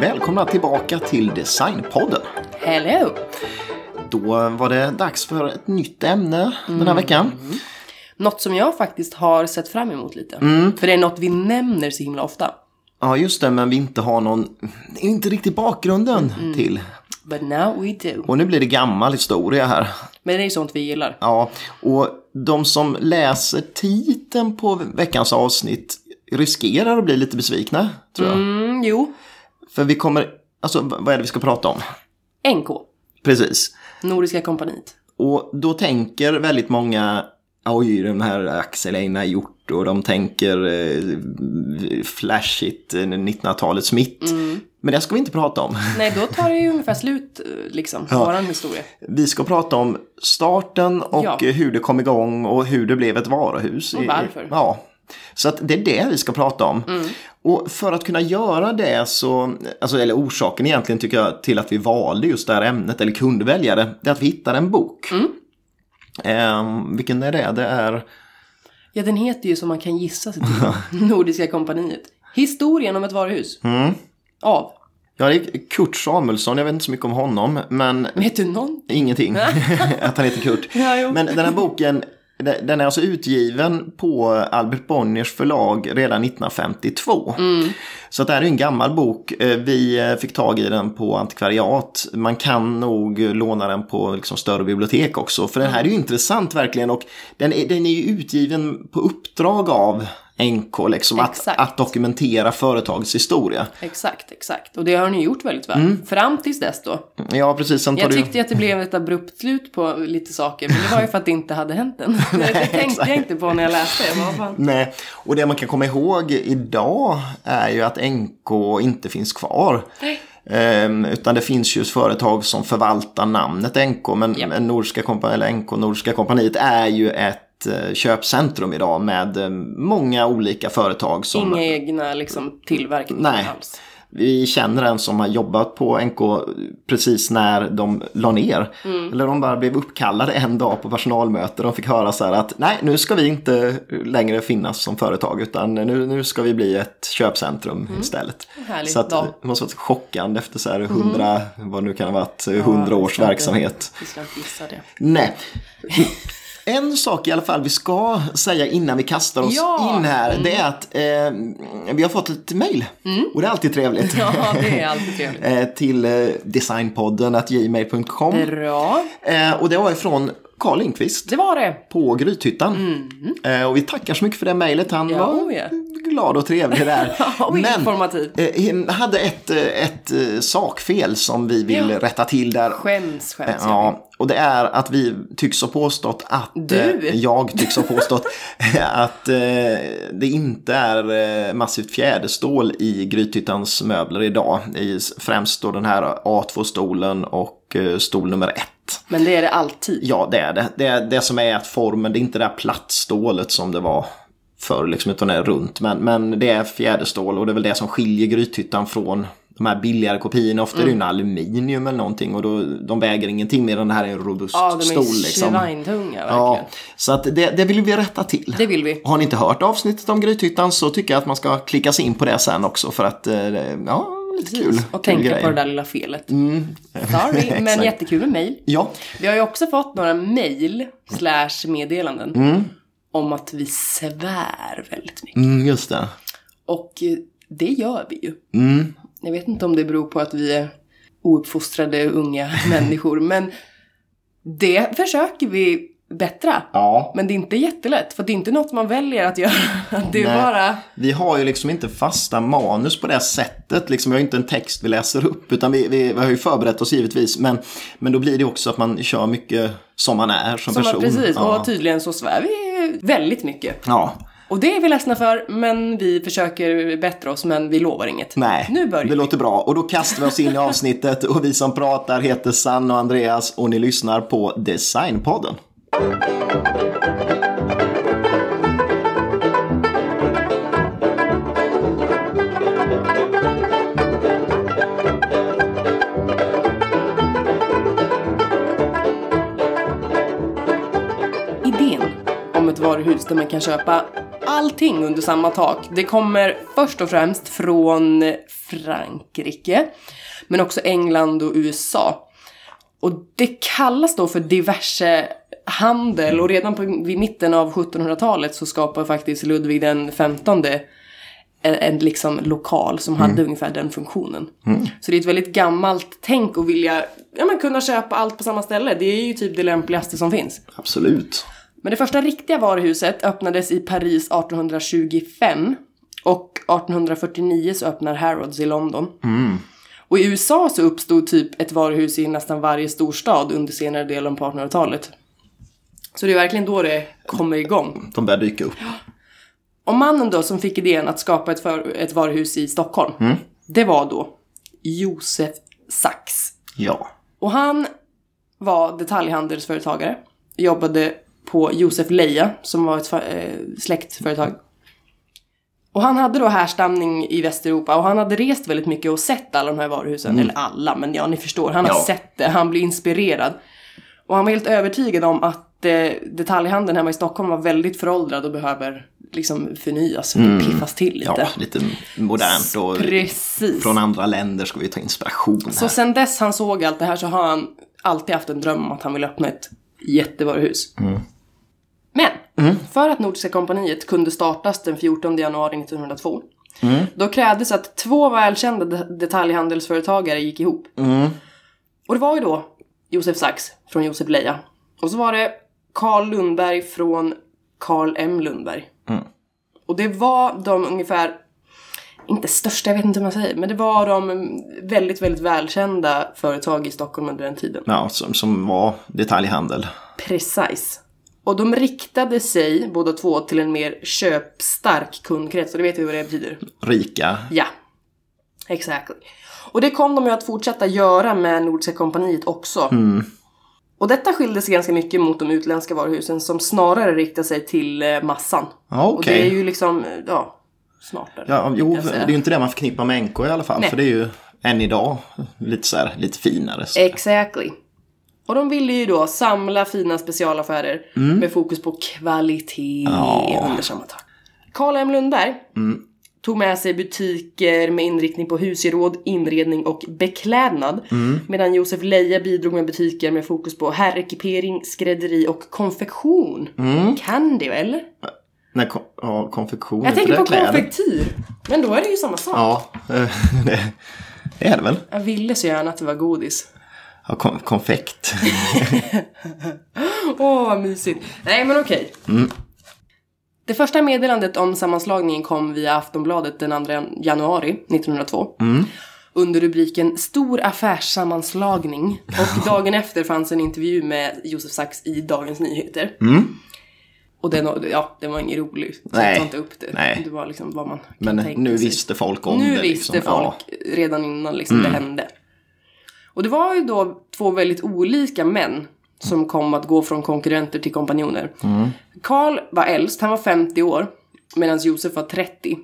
Välkomna tillbaka till Designpodden. Hello! Då var det dags för ett nytt ämne den här veckan. Något som jag faktiskt har sett fram emot lite. För det är något vi nämner så himla ofta. Ja, just det, men vi inte har någon, inte riktigt bakgrunden till. But now we do. Och nu blir det gammal historia här. Men det är sånt vi gillar. Ja, och de som läser titeln på veckans avsnitt riskerar att bli lite besvikna, tror jag. Mm, jo. För vi kommer, alltså vad är det vi ska prata om? NK. Precis. Nordiska kompaniet. Och då tänker väldigt många, oj den här Axel Einar gjort och de tänker eh, flashigt, eh, 1900-talets mitt. Men det ska vi inte prata om. Nej, då tar det ju ungefär slut, eh, liksom, våran historia. Vi ska prata om starten och Ja. eh, hur det kom igång och hur det blev ett varuhus. Och varför. Ja. Så att det är det vi ska prata om. Mm. Och för att kunna göra det så, alltså, eller orsaken egentligen tycker jag till att vi valde just det här ämnet, eller kunde välja det, det är att vi hittade en bok. Mm. Ehm, vilken är det? Det är, Ja, den heter ju som man kan gissa sig till. Nordiska kompaniet. Historien om ett varuhus. Mm. Av. ja, det är Kurt Samuelsson, jag vet inte så mycket om honom, men Vet du någon? Ingenting, att han heter Kurt. Ja. Men den här boken, den är alltså utgiven på Albert Bonniers förlag redan 1952. Mm. Så det här är en gammal bok. Eh, Vi eh, fick tag i den på antikvariat. Man kan nog låna den på liksom större bibliotek också. För den här är ju intressant verkligen och den är, den är ju utgiven på uppdrag av NK, liksom, att, att dokumentera företagets historia. Exakt, exakt. Och det har ni gjort väldigt väl. Mm. Fram tills dess då. Ja, precis. Sen tar Jag du... tyckte att det blev ett abrupt slut på lite saker, men det var ju för att det inte hade hänt än. det tänkte jag inte på när jag läste. Jag bara. Nej, och det man kan komma ihåg idag är ju att NK inte finns kvar. Ehm, utan det finns ju ett företag som förvaltar namnet NK. Men, men Nordiska kompa- eller NK Nordiska kompaniet är ju ett köpcentrum idag med eh, många olika företag. Som, Inga egna liksom, tillverkningar Nej. alls. Vi känner en som har jobbat på NK precis när de la ner. Mm. Eller de bara blev uppkallade en dag på personalmöte. De fick höra så här att nej, nu ska vi inte längre finnas som företag utan nu, nu ska vi bli ett köpcentrum istället. Mm. Härlig så att, dag. Mm. det måste varit chockande efter så här hundra, vad nu kan ha varit, hundra Ja, vi års ska inte- verksamhet. Vi ska inte gissa det. Nej. En sak i alla fall vi ska säga innan vi kastar oss Ja. in här, det är att eh, vi har fått ett mejl. Och det är alltid trevligt. Ja, det är alltid trevligt. Eh, till eh, designpodden at gmail.com. Bra. Eh, och det var ifrån Carl Lindqvist Det var det. på Grythyttan. Eh, och vi tackar så mycket för det mejlet. Han Ja, var oh ja. glad och trevlig där. Och informativ. eh, hade ett, eh, ett eh, sakfel som vi vill Ja. rätta till där. Skäms, skäms. jag. Ja, och det är att vi tycks ha påstått att... Du? eh, Jag tycks ha påstått att eh, det inte är eh, massivt fjäderstål i Grythyttans möbler idag. I främst då den här A2-stolen och eh, stol nummer ett. Men det är det alltid. Ja, det är det. Det är det som är att formen, det är inte det här plattstålet som det var förr, liksom, utan det är runt. Men, men det är fjäderstål och det är väl det som skiljer Grythyttan från de här billigare kopiorna. Ofta är det ju en aluminium eller någonting och då, de väger ingenting mer än det här är en robust Ja, de stol. Liksom. verkligen. Ja, så att det, det vill vi rätta till. Det vill vi. Har ni inte hört avsnittet om Grythyttan så tycker jag att man ska klicka sig in på det sen också för att, eh, ja, lite kul. Och kul tänka grejer. på det där lilla felet. Sorry, men jättekul med mail. Ja, Vi har ju också fått några mail slash meddelanden Mm. om att vi svär väldigt mycket. mm, just det. Och eh, det gör vi ju. Mm. Jag vet inte om det beror på att vi är ouppfostrade unga människor, men det försöker vi bättra. Ja. Men det är inte jättelätt, för det är inte något man väljer att göra. Det är Nej. bara... Vi har ju liksom inte fasta manus på det sättet. Liksom, vi har inte en text vi läser upp. Utan vi, vi, vi har ju förberett oss givetvis. Men, men då blir det också att man kör mycket som man är som, Som person. precis, ja. och tydligen så svär vi väldigt mycket. ja. Och det är vi ledsna för, men vi försöker bättra oss, men vi lovar inget. Nej, Nu börjar det vi. låter bra. Och då kastar vi oss in i avsnittet. Och vi som pratar heter Sanna och Andreas. Och ni lyssnar på Designpodden. Idén om ett varuhus där man kan köpa allting under samma tak. Det kommer först och främst från Frankrike, men också England och USA. Och det kallas då för diverse handel och redan på, vid mitten av 1700-talet så skapar faktiskt Ludvig den 15 en, en liksom lokal som hade ungefär den funktionen. Så det är ett väldigt gammalt tänk att vilja ja, men kunna köpa allt på samma ställe. Det är ju typ det lämpligaste som finns. Absolut. Men det första riktiga varuhuset öppnades i Paris 1825 och 1849 så öppnar Harrods i London. Och i USA så uppstod typ ett varuhus i nästan varje storstad under senare delen på 1800-talet. Så det är verkligen då det kommer igång. De börjar dyka upp. Och mannen då som fick idén att skapa ett, för, ett varuhus i Stockholm, det var då Josef Sachs. Ja. Och han var detaljhandelsföretagare, jobbade på Josef Leia som var ett eh, släktföretag. Och han hade då härstamning i Västeuropa och han hade rest väldigt mycket och sett alla de här varuhusen. Eller alla, men ja, ni förstår. Han har Ja. sett det, han blir inspirerad. Och han var helt övertygad om att eh, detaljhandeln hemma i Stockholm var väldigt föråldrad och behöver liksom förnyas, piffas till lite. ja, lite modernt och Precis. från andra länder ska vi ta inspiration Så här. sen dess han såg allt det här så har han alltid haft en dröm om att han vill öppna ett jättevaruhus. Men, för att Nordiska kompaniet kunde startas den 14 januari 1902 då krävdes att två välkända de- detaljhandelsföretagare gick ihop. Och det var ju då Josef Sachs från Josef Leia. Och så var det Carl Lundberg från Carl M Lundberg. Och det var de ungefär inte största, jag vet inte hur man säger, men det var de väldigt, väldigt välkända företag i Stockholm under den tiden. Ja, som, som var detaljhandel. Precis. Och de riktade sig båda två till en mer köpstark kundkrets, och det vet vi vad det betyder. Rika. Ja. Exactly. Och det kom de ju att fortsätta göra med Nordiska kompaniet också. Och detta skilde sig ganska mycket mot de utländska varuhusen som snarare riktade sig till eh, massan. Ja, Och det är ju liksom, eh, ja, smartare. Ja, jo, det är ju inte det man förknippar med NK i alla fall. Nej. För det är ju än idag lite så här, lite finare. Så. Exactly. Och de ville ju då samla fina specialaffärer med fokus på kvalitet Ja. under samma tak. Carl M Lundberg tog med sig butiker med inriktning på husgeråd, inredning och beklädnad. Medan Josef Leia bidrog med butiker med fokus på herrekipering, skrädderi och konfektion. Kan det eller? Nej, kon- ja, konfektion. Jag tänker på kläder? konfektyr. Men då är det ju samma sak. Ja, eh, det, är det väl. Jag ville så gärna att det var godis. Ja, kon, konfekt. Åh, vad mysigt. Nej, men okej. Det första meddelandet om sammanslagningen kom via Aftonbladet den 2 januari 1902. Under rubriken Stor affärssammanslagning. Och dagen efter fanns en intervju med Josef Sachs i Dagens Nyheter. Och den, ja, den var ingen rolig. Så Nej. jag inte upp det. Nej. Det var liksom vad man kan Men tänka nu sig. visste folk om Nu det. visste liksom. folk redan innan liksom det hände. Och det var ju då två väldigt olika män som kom att gå från konkurrenter till kompanjoner. Karl var äldst, han var 50 år, medan Josef var 30.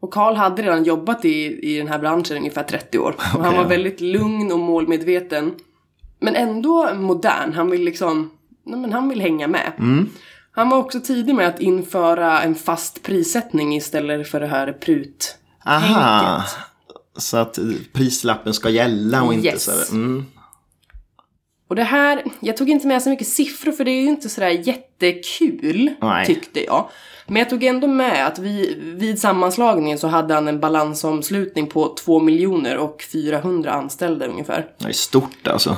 Och Karl hade redan jobbat i, i den här branschen ungefär 30 år. Och han var väldigt lugn och målmedveten. Men ändå modern. Han vill liksom, nej men han vill hänga med. Han var också tidig med att införa en fast prissättning istället för det här prut Aha. Så att prislappen ska gälla och inte Yes. så här, mm. Och det här, jag tog inte med så mycket siffror för det är ju inte sådär jättekul, Nej. tyckte jag. Men jag tog ändå med att vi, vid sammanslagningen så hade han en balansomslutning på 2 miljoner och 400 anställda ungefär. Det är stort alltså.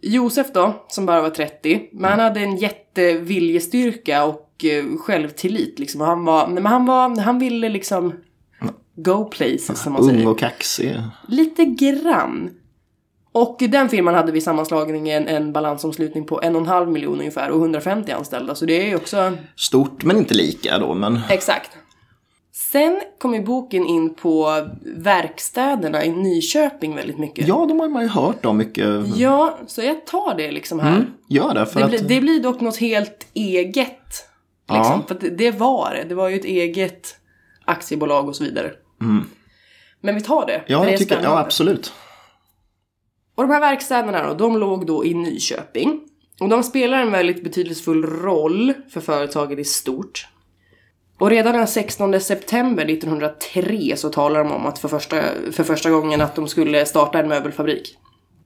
Josef då, som bara var 30, men han hade en jätteviljestyrka och eh, självtillit liksom. Han var, men han var, han ville liksom go places som man säger. Ung och kaxig. Lite grann. Och den firman hade vid sammanslagningen en balansomslutning på en och en halv miljon ungefär och 150 anställda. Så det är ju också... Stort men inte lika då. Men Exakt. Sen kom ju boken in på verkstäderna i Nyköping väldigt mycket. ja, de har man ju hört om mycket. Ja, så jag tar det liksom här. Gör det för Det, att... blir, det blir dock något helt eget. Liksom. Ja. För det, det var det. Det var ju ett eget aktiebolag och så vidare. Men vi tar det. Mm. ja, för det jag tycker, ja absolut. Och de här verkstäderna då, de låg då i Nyköping. Och de spelar en väldigt betydelsefull roll för företaget i stort. Och redan den 16 september 1903 så talar de om att för första, för första gången att de skulle starta en möbelfabrik.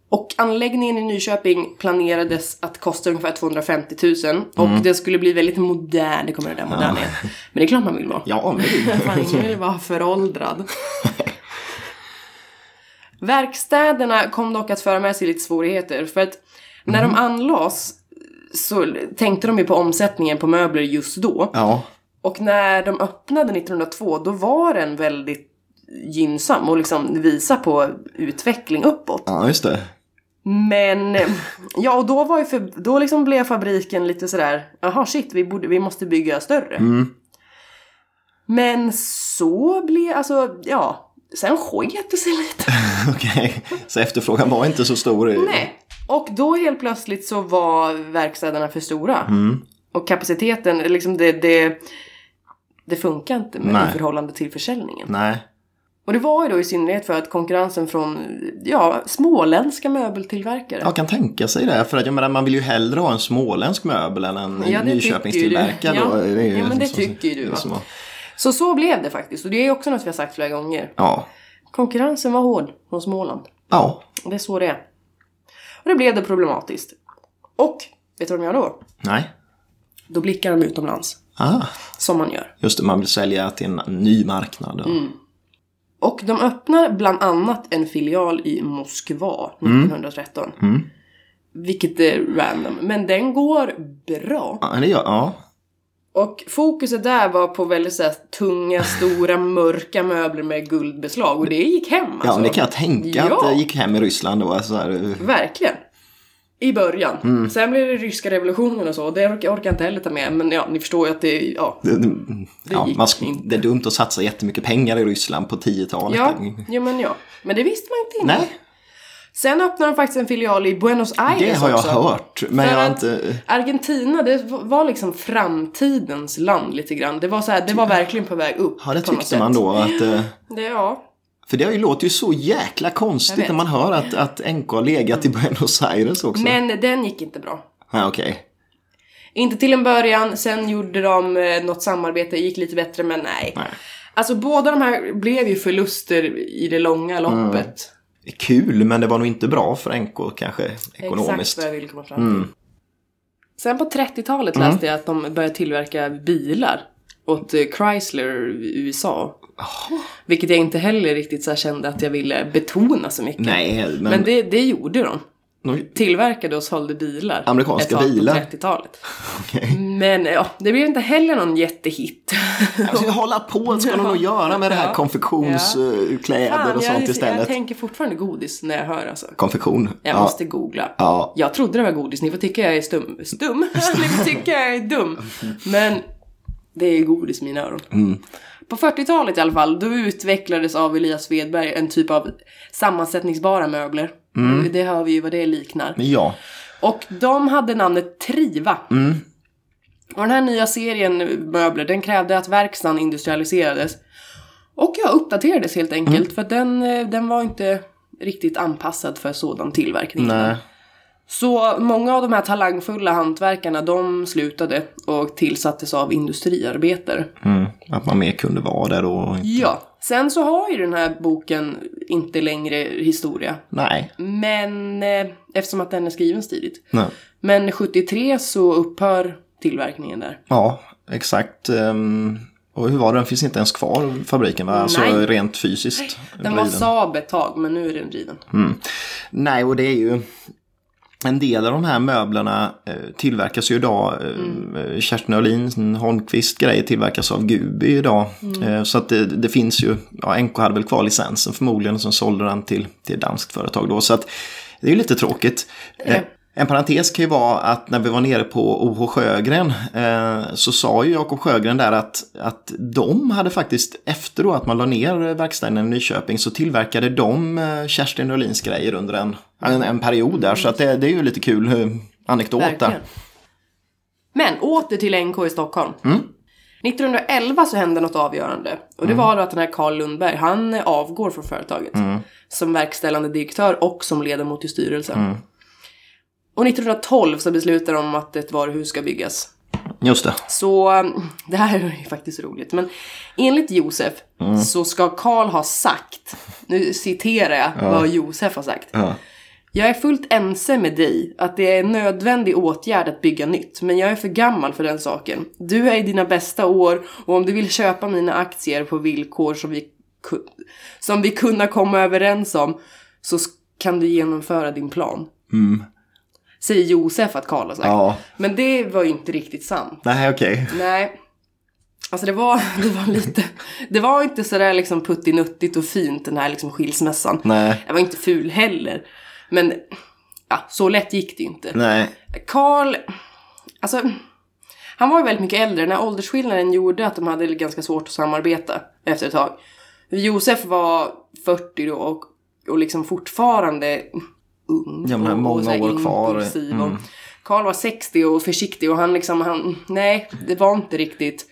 Och anläggningen i Nyköping planerades att kosta ungefär 250 000 och det skulle bli väldigt modern, det kommer det där modern igen. Men det är klart man vill vara. Ja, men Fan, ingen vill vara föråldrad. Verkstäderna kom dock att föra med sig lite svårigheter för att när de anlades så tänkte de ju på omsättningen på möbler just då. Ja, Och när de öppnade 1902 då var den väldigt gynnsam och liksom visa på utveckling uppåt. ja just det. Men ja, och då var ju för, då liksom blev fabriken lite sådär, jaha shit, vi, borde, vi måste bygga större. Men så blev, alltså ja, sen sket det sig lite. Okej, så efterfrågan var inte så stor. Nej. Och då helt plötsligt så var verkstäderna för stora. Och kapaciteten, liksom det, det, det funkar inte med Nej. i förhållande till försäljningen. Nej. Och det var ju då i synnerhet för att konkurrensen från, ja, småländska möbeltillverkare. Jag kan tänka sig det, för att jag menar, man vill ju hellre ha en småländsk möbel än en Ja, Nyköpingstillverkad. ju Ja, men det tycker ju du, Så så blev det faktiskt. Och det är också något vi har sagt flera gånger. Ja. Konkurrensen var hård från Småland. Ja. Och det är så det är. Och då blev det problematiskt. Och, vet du vad de gör då? Nej. Då blickar de utomlands. Ah, Som man gör. just det, man vill sälja till en ny marknad. då. Mm. Och de öppnar bland annat en filial i Moskva 1913. Vilket är random. Men den går bra. Ja, det gör, ja. Och fokuset där var på väldigt så här, tunga, stora, mörka möbler med guldbeslag. Och det gick hem alltså. Ja, det kan jag tänka Ja. att det gick hem i Ryssland då. Så här, eh, Verkligen. I början. Mm. Sen blev det ryska revolutionen och så. Det orkar jag inte heller ta med. Men ja, ni förstår ju att det, ja. det, det, ja, gick man, inte. det är dumt att satsa jättemycket pengar i Ryssland på 10-talet. Ja, jo men ja. Men det visste man inte innan. Nej, Sen öppnade de faktiskt en filial i Buenos Aires det har jag också. hört. Men För jag har inte... Argentina, det var liksom framtidens land lite grann. Det var så här, det var verkligen på väg upp. Ja, det tyckte man då att... eh, Det, ja. För det låter ju så jäkla konstigt när man hör att, att NK har legat i Buenos Aires också. Men den gick inte bra. Ja, okej. Inte till en början, sen gjorde de eh, något samarbete, gick lite bättre men nej. Nej. Alltså båda de här blev ju förluster i det långa Mm. Kul, men det var nog inte bra för NK kanske ekonomiskt. Exakt vad jag ville komma fram till. Sen på 30-talet Mm. läste jag att de började tillverka bilar åt eh, Chrysler i USA. Vilket jag inte heller riktigt så kände att jag ville betona så mycket. Nej, men... Men det, det gjorde de. Nå- Tillverkade och sålde bilar. Amerikanska ett bilar? På 30-talet. Okej. Men ja, det blev inte heller någon jättehit. Alltså, hålla på ska de nog göra med det här Ja. konfektionskläder Fan, och sånt jag, istället. jag tänker fortfarande godis när jag hör alltså. Konfektion. Jag ja. måste googla. Ja. Jag trodde det var godis, ni får tycka jag är stum. Stum? ni får tycka jag är dum. Men det är godis i mina öron. Mm. På 40-talet i alla fall, då utvecklades av Elias Svedberg en typ av sammansättningsbara möbler. Mm. Det hör vi ju vad det liknar. Ja. Och de hade namnet Triva. Mm. Och den här nya serien möbler, den krävde att verkstaden industrialiserades. Och jag uppdaterades helt enkelt, Mm. för att den, eh, den var inte riktigt anpassad för sådan tillverkning. Nej. Så många av de här talangfulla hantverkarna, de slutade och tillsattes av industriarbetare. Mm. Att man mer kunde vara där och... Ja, sen så har ju den här boken inte längre historia. Nej. Men eh, eftersom att den är skriven tidigt. Nej. Men 73 så upphör tillverkningen där. Ja, exakt. Ehm, Och hur var det? Den finns inte ens kvar, fabriken va? Alltså Nej. rent fysiskt. Den var driven. Saab ett tag, men nu är den riven. Nej, och det är ju... En del av de här möblerna eh, tillverkas ju idag. Eh, Mm. Kerstin Öhlin, Holmqvist grejer tillverkas av Gubi idag. Mm. Eh, så att det, det finns ju, ja NK hade väl kvar licensen förmodligen. Som sålde den till, till ett danskt företag då. Så att det är ju lite tråkigt. Eh, en parentes kan ju vara att när vi var nere på OH Sjögren eh, så sa ju Jakob Sjögren där att, att de hade faktiskt efter då att man la ner verkstaden i Nyköping så tillverkade de eh, Kerstin Öhlins grejer under en, en, en period där. Så att det, det är ju lite kul eh, anekdot där. Men åter till NK i Stockholm. 1911 så hände något avgörande. Och det var då att den här Carl Lundberg, han avgår från företaget. Som verkställande direktör och som ledamot i styrelsen. Och 1912 så beslutar de att ett varuhus ska byggas. Just det. Så um, det här är faktiskt roligt. Men enligt Josef så ska Karl ha sagt, nu citerar jag vad Josef har sagt. Ja. Jag är fullt ense med dig att det är en nödvändig åtgärd att bygga nytt, men jag är för gammal för den saken. Du är i dina bästa år och om du vill köpa mina aktier på villkor som vi, som vi kunna komma överens om så kan du genomföra din plan. Säger Josef att Karl har sagt. Ja. Men det var ju inte riktigt sant. Nej, okej. Nej. Alltså det var, det var lite, det var inte sådär liksom puttinuttigt och fint den här liksom skilsmässan. Nej. Den var inte ful heller. Men ja, så lätt gick det inte. Nej. Karl, alltså han var ju väldigt mycket äldre. Den här åldersskillnaden gjorde att de hade ganska svårt att samarbeta efter ett tag. Josef var 40 då och, och liksom fortfarande ung. Ja, men och, många och så här år kvar. Mm. Karl var 60 och försiktig och han liksom, han, nej, det var inte riktigt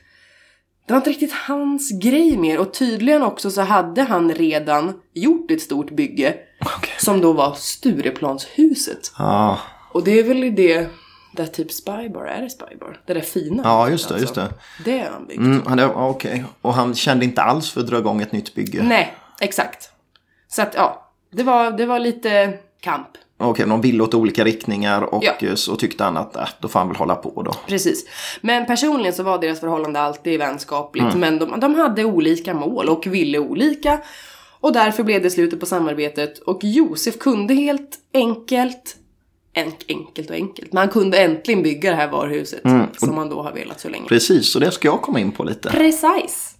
det var inte riktigt hans grej mer och tydligen också så hade han redan gjort ett stort bygge Okej. som då var Stureplanshuset. Ja. Och det är väl det där typ Spybar, är det Spybar? Det där fina ja, just det, just alltså. det. Det har han byggt. Mm, okej. Och han kände inte alls för att dra igång ett nytt bygge? Nej, exakt. Så att ja, det var, det var lite kamp. Okej, de ville åt olika riktningar och Ja. eh, så tyckte han att äh, då får han väl hålla på då. Precis. Men personligen så var deras förhållande alltid vänskapligt. Men de, de hade olika mål och ville olika. Och därför blev det slutet på samarbetet. Och Josef kunde helt enkelt, en, enkelt och enkelt, men han kunde äntligen bygga det här varuhuset. Som han då har velat så länge. Precis, så det ska jag komma in på lite. Precis.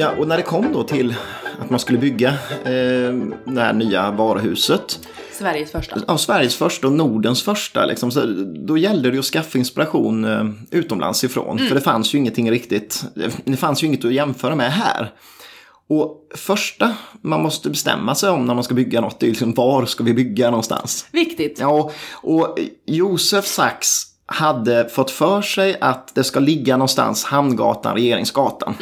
Ja, och när det kom då till att man skulle bygga eh, det här nya varuhuset. Sveriges första. Ja, Sveriges första och Nordens första. Liksom, så då gällde det att skaffa inspiration eh, utomlands ifrån. För det fanns ju ingenting riktigt. Det fanns ju inget att jämföra med här. Och första man måste bestämma sig om när man ska bygga något, det är liksom var ska vi bygga någonstans? Viktigt. Ja, och Josef Sachs hade fått för sig att det ska ligga någonstans Hamngatan, Regeringsgatan.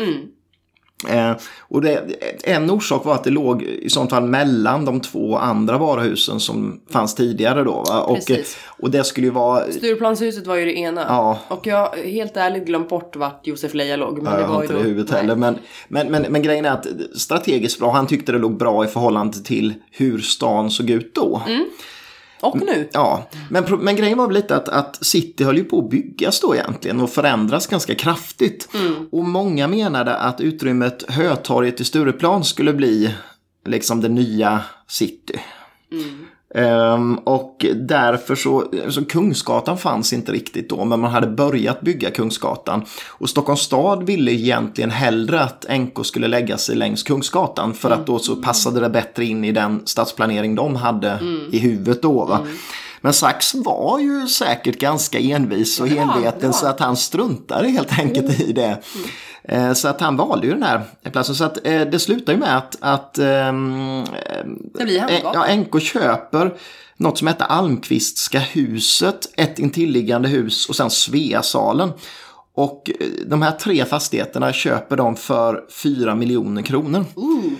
Eh, och det, en orsak var att det låg i sånt fall mellan de två andra varuhusen som fanns tidigare då. Va? Och, Precis. och det skulle ju vara... Stureplanshuset var ju det ena. Ja. Och jag har helt ärligt glömt bort vart Josef Leja låg. Men Ja, det var ju inte då... det i huvudet heller. Men, men, men, men grejen är att strategiskt bra, han tyckte det låg bra i förhållande till hur stan såg ut då. Och nu. Ja, men, men grejen var väl lite att, att City höll ju på att byggas då egentligen och förändras ganska kraftigt. Och många menade att utrymmet Hötorget i Stureplan skulle bli liksom det nya city. Ehm, och därför så, så Kungsgatan fanns inte riktigt då, men man hade börjat bygga Kungsgatan. Och Stockholms stad ville egentligen hellre att NK skulle lägga sig längs Kungsgatan för att då så passade det bättre in i den stadsplanering de hade i huvudet då. Va? Men Sachs var ju säkert ganska envis och enveten ja. så att han struntade helt enkelt i det. Eh, Så att han valde ju den här platsen. Så att eh, det slutar ju med att, att Hamngatan. Ja, NK köper något som heter Almqvistska huset, ett intilliggande hus och sen Sveasalen. Och de här tre fastigheterna köper de för 4 miljoner kronor. Eh,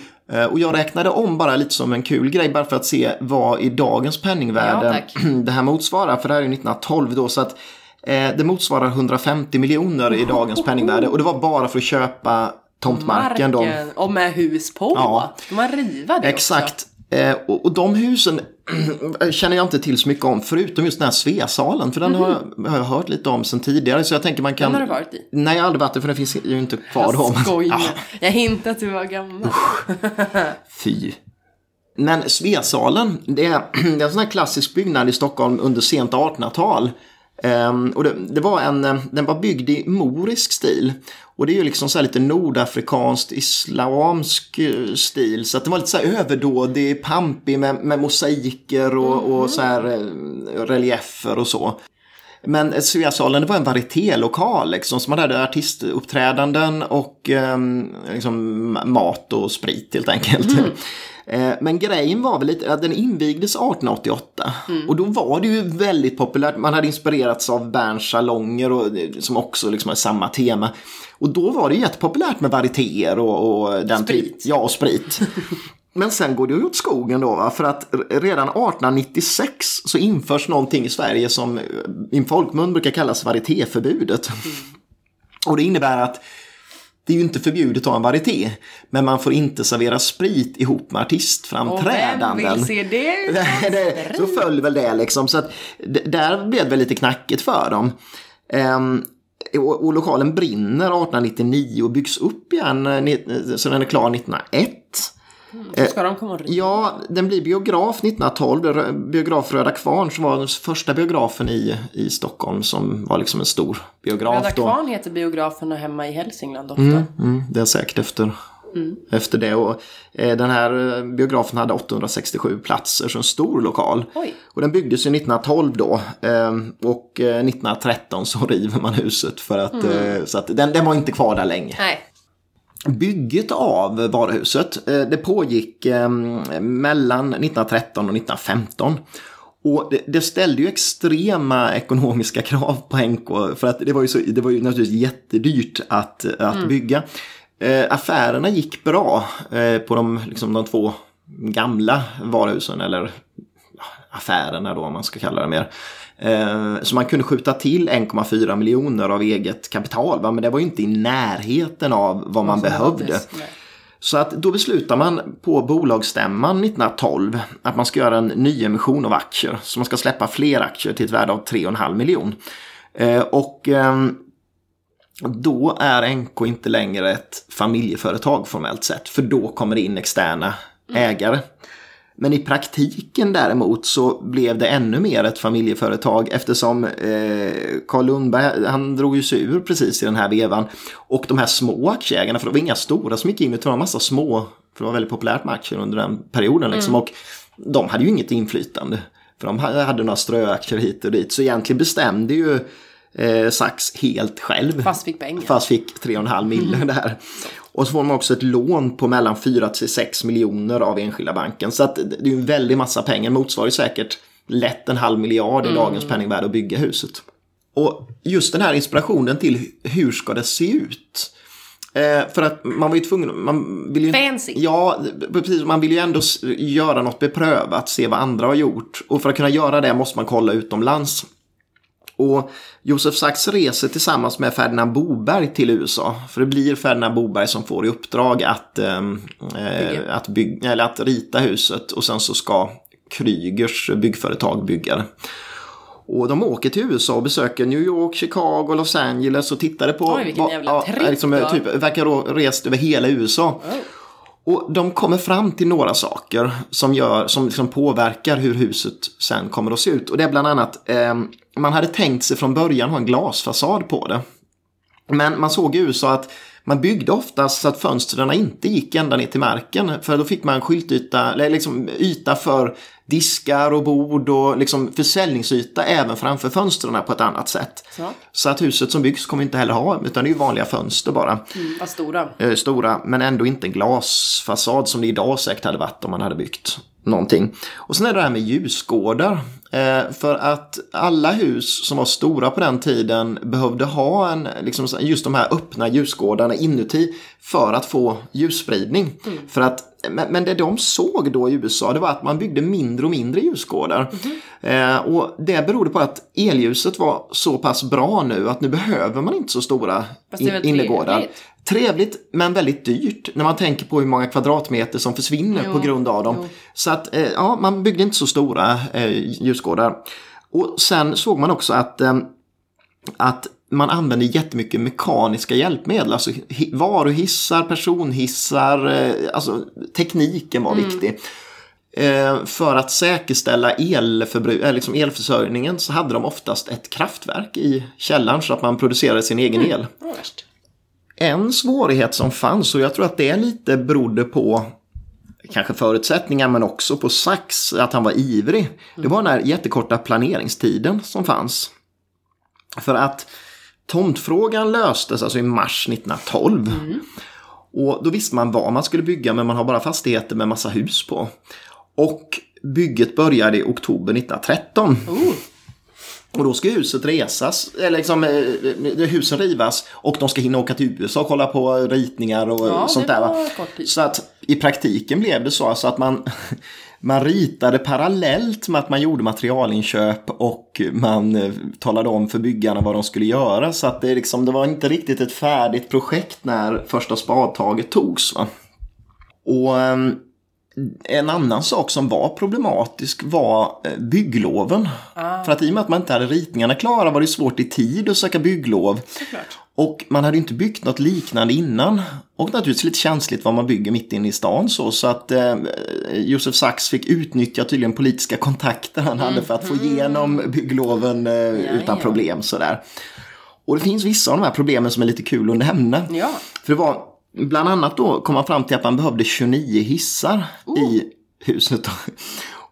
Och jag räknade om bara lite som en kul grej bara för att se vad i dagens Ja, penningvärde tack. det här motsvarar. För det här är ju 1912 då så att eh, det motsvarar 150 miljoner i dagens penningvärde. Och det var bara för att köpa tomtmarken. Då. Marken. Och med hus på. Ja. Ska man riva det Exakt. Eh, och, och de husen känner jag inte till så mycket om, förutom just den här Sveasalen. För den har, jag, har jag hört lite om sen tidigare. Så jag tänker man kan... Den har du varit i? Nej, jag har aldrig varit det, för den finns ju inte kvar då. men- Skojar. Ja, Jag hintade att du var gammal. fy. Men Sveasalen, det är, det är en sån här klassisk byggnad i Stockholm under sent 1800-tal. Ehm, och det, det var en, eh, den var byggd i morisk stil. Och det är ju liksom så här lite nordafrikanskt islamsk eh, stil. Så att den var lite så här överdådig, pampig med, med mosaiker och, och så här eh, reliefer och så. Men Sveasalen det var en varietélokal liksom, som man hade artistuppträdanden och ehm, liksom, mat och sprit helt enkelt. Eh, men grejen var väl lite att den invigdes 1888 och då var det ju väldigt populärt. Man hade inspirerats av Berns salonger och, eh, som också liksom har samma tema. Och då var det jättepopulärt med varietéer och, och den Sprit. typ- Ja, och sprit. Men sen går det ju åt skogen då, va? för att redan 1896 så införs någonting i Sverige som eh, i folkmun brukar kallas varietéförbudet. Och det innebär att det är ju inte förbjudet att ha en varieté, men man får inte servera sprit ihop med Och vem artistframträdanden. vill se det? Så föll väl det liksom. Så att där blev det väl lite knackigt för dem. Ehm, och, och lokalen brinner 1899 och byggs upp igen eh, så den är klar 1901. Så ska de komma och. Ja, den blir biograf 1912. Rö- Biograf Röda Kvarn som var den första biografen i, i Stockholm som var liksom en stor biograf. Röda då. Kvarn heter biograferna hemma i Hälsingland ofta. Mm, det är säkert efter, efter det. Och, eh, den här eh, biografen hade 867 platser, så en stor lokal. Oj. Och den byggdes ju 1912 då. Eh, och eh, 1913 så river man huset för att, eh, så att den, den var inte kvar där länge. Nej. Bygget av varuhuset eh, det pågick eh, mellan 1913 och 1915. Och det, det ställde ju extrema ekonomiska krav på NK för att det var ju, så, det var ju naturligtvis jättedyrt att, att bygga. Eh, affärerna gick bra eh, på de, liksom, de två gamla varuhusen eller affärerna då om man ska kalla det mer. Eh, Så man kunde skjuta till 1,4 miljoner av eget kapital. Va? Men det var ju inte i närheten av vad man behövde. Så att då beslutar man på bolagsstämman 1912 att man ska göra en nyemission av aktier. Så man ska släppa fler aktier till ett värde av 3,5 miljon. Eh, Och ehm, då är NK inte längre ett familjeföretag formellt sett. För då kommer det in externa ägare. Men i praktiken däremot så blev det ännu mer ett familjeföretag eftersom eh, Carl Lundberg, han drog ju sig ur precis i den här vevan. Och de här små aktieägarna, för det var inga stora som gick in utan det var en massa små, för det var väldigt populärt med aktier under den perioden liksom. Och de hade ju inget inflytande. För de hade några ströaktier hit och dit. Så egentligen bestämde ju eh, Sachs helt själv. Fast fick pengar. Fast fick 3,5 miljoner där. Och så får man också ett lån på mellan 4 till 6 miljoner av enskilda banken. Så att det är en väldig massa pengar. Motsvarar ju säkert lätt en halv miljard i dagens penningvärde att bygga huset. Och just den här inspirationen till hur ska det se ut? Eh, för att man var ju tvungen, man vill ju Fancy. Ja, precis. Man vill ju ändå göra något beprövat, se vad andra har gjort. Och för att kunna göra det måste man kolla utomlands. Och Josef Sachs reser tillsammans med Ferdinand Boberg till USA. För det blir Ferdinand Boberg som får i uppdrag att, ehm, eh, att, bygga, eller att rita huset och sen så ska Krygers byggföretag bygga det. Och de åker till USA och besöker New York, Chicago, Los Angeles och tittade på... Oj, vilken jävla tripp liksom, då. typ, Verkar ha rest över hela USA. Och de kommer fram till några saker som, gör, som liksom påverkar hur huset sen kommer att se ut. Och det är bland annat, eh, man hade tänkt sig från början ha en glasfasad på det. Men man såg i USA att man byggde oftast så att fönstren inte gick ända ner till marken. För då fick man skyltyta, eller liksom yta för diskar och bord och liksom försäljningsyta även framför fönstren på ett annat sätt. Så. Så att huset som byggs kommer inte heller ha, utan det är vanliga fönster bara Mm, stora. eh, stora, men ändå inte en glasfasad som det idag säkert hade varit om man hade byggt någonting. Och sen är det det här med ljusgårdar. Eh, för att alla hus som var stora på den tiden behövde ha en, liksom, just de här öppna ljusgårdarna inuti för att få ljusspridning. För att, men, men det de såg då i USA det var att man byggde mindre och mindre ljusgårdar. Eh, och det berodde på att elljuset var så pass bra nu att nu behöver man inte så stora in- innergårdar. trevligt? Trevligt men väldigt dyrt när man tänker på hur många kvadratmeter som försvinner Jo, på grund av dem. jo. Så att eh, ja, man byggde inte så stora eh, ljusgårdar. Och sen såg man också att, eh, att man använde jättemycket mekaniska hjälpmedel. Alltså hi- varuhissar, personhissar, eh, alltså tekniken var viktig. Eh, för att säkerställa elförbru- eh, liksom elförsörjningen så hade de oftast ett kraftverk i källaren så att man producerade sin egen el. Var värst. En svårighet som fanns och jag tror att det lite berodde på kanske förutsättningar men också på Sachs, att han var ivrig. Det var den här jättekorta planeringstiden som fanns. För att tomtfrågan löstes alltså i mars 1912. Och då visste man vad man skulle bygga men man har bara fastigheter med massa hus på. Och bygget började i oktober 1913. Oh. Och då ska huset resas, eller liksom, eh, husen rivas och de ska hinna åka till USA och kolla på ritningar och Ja, sånt där. Så att i praktiken blev det så alltså att man, man ritade parallellt med att man gjorde materialinköp och man eh, talade om för byggarna vad de skulle göra. Så att det, liksom, det var inte riktigt ett färdigt projekt när första spadtaget togs. Va? Och ehm, en annan sak som var problematisk var eh, byggloven. För att i och med att man inte hade ritningarna klara var det svårt i tid att söka bygglov. Såklart. Och man hade ju inte byggt något liknande innan. Och naturligtvis lite känsligt vad man bygger mitt inne i stan så. Så att eh, Josef Sachs fick utnyttja tydligen politiska kontakter han hade för att få igenom byggloven eh, utan ja. problem sådär. Och det finns vissa av de här problemen som är lite kul att nämna. Ja. För det var bland annat då kom man fram till att man behövde 29 hissar i huset.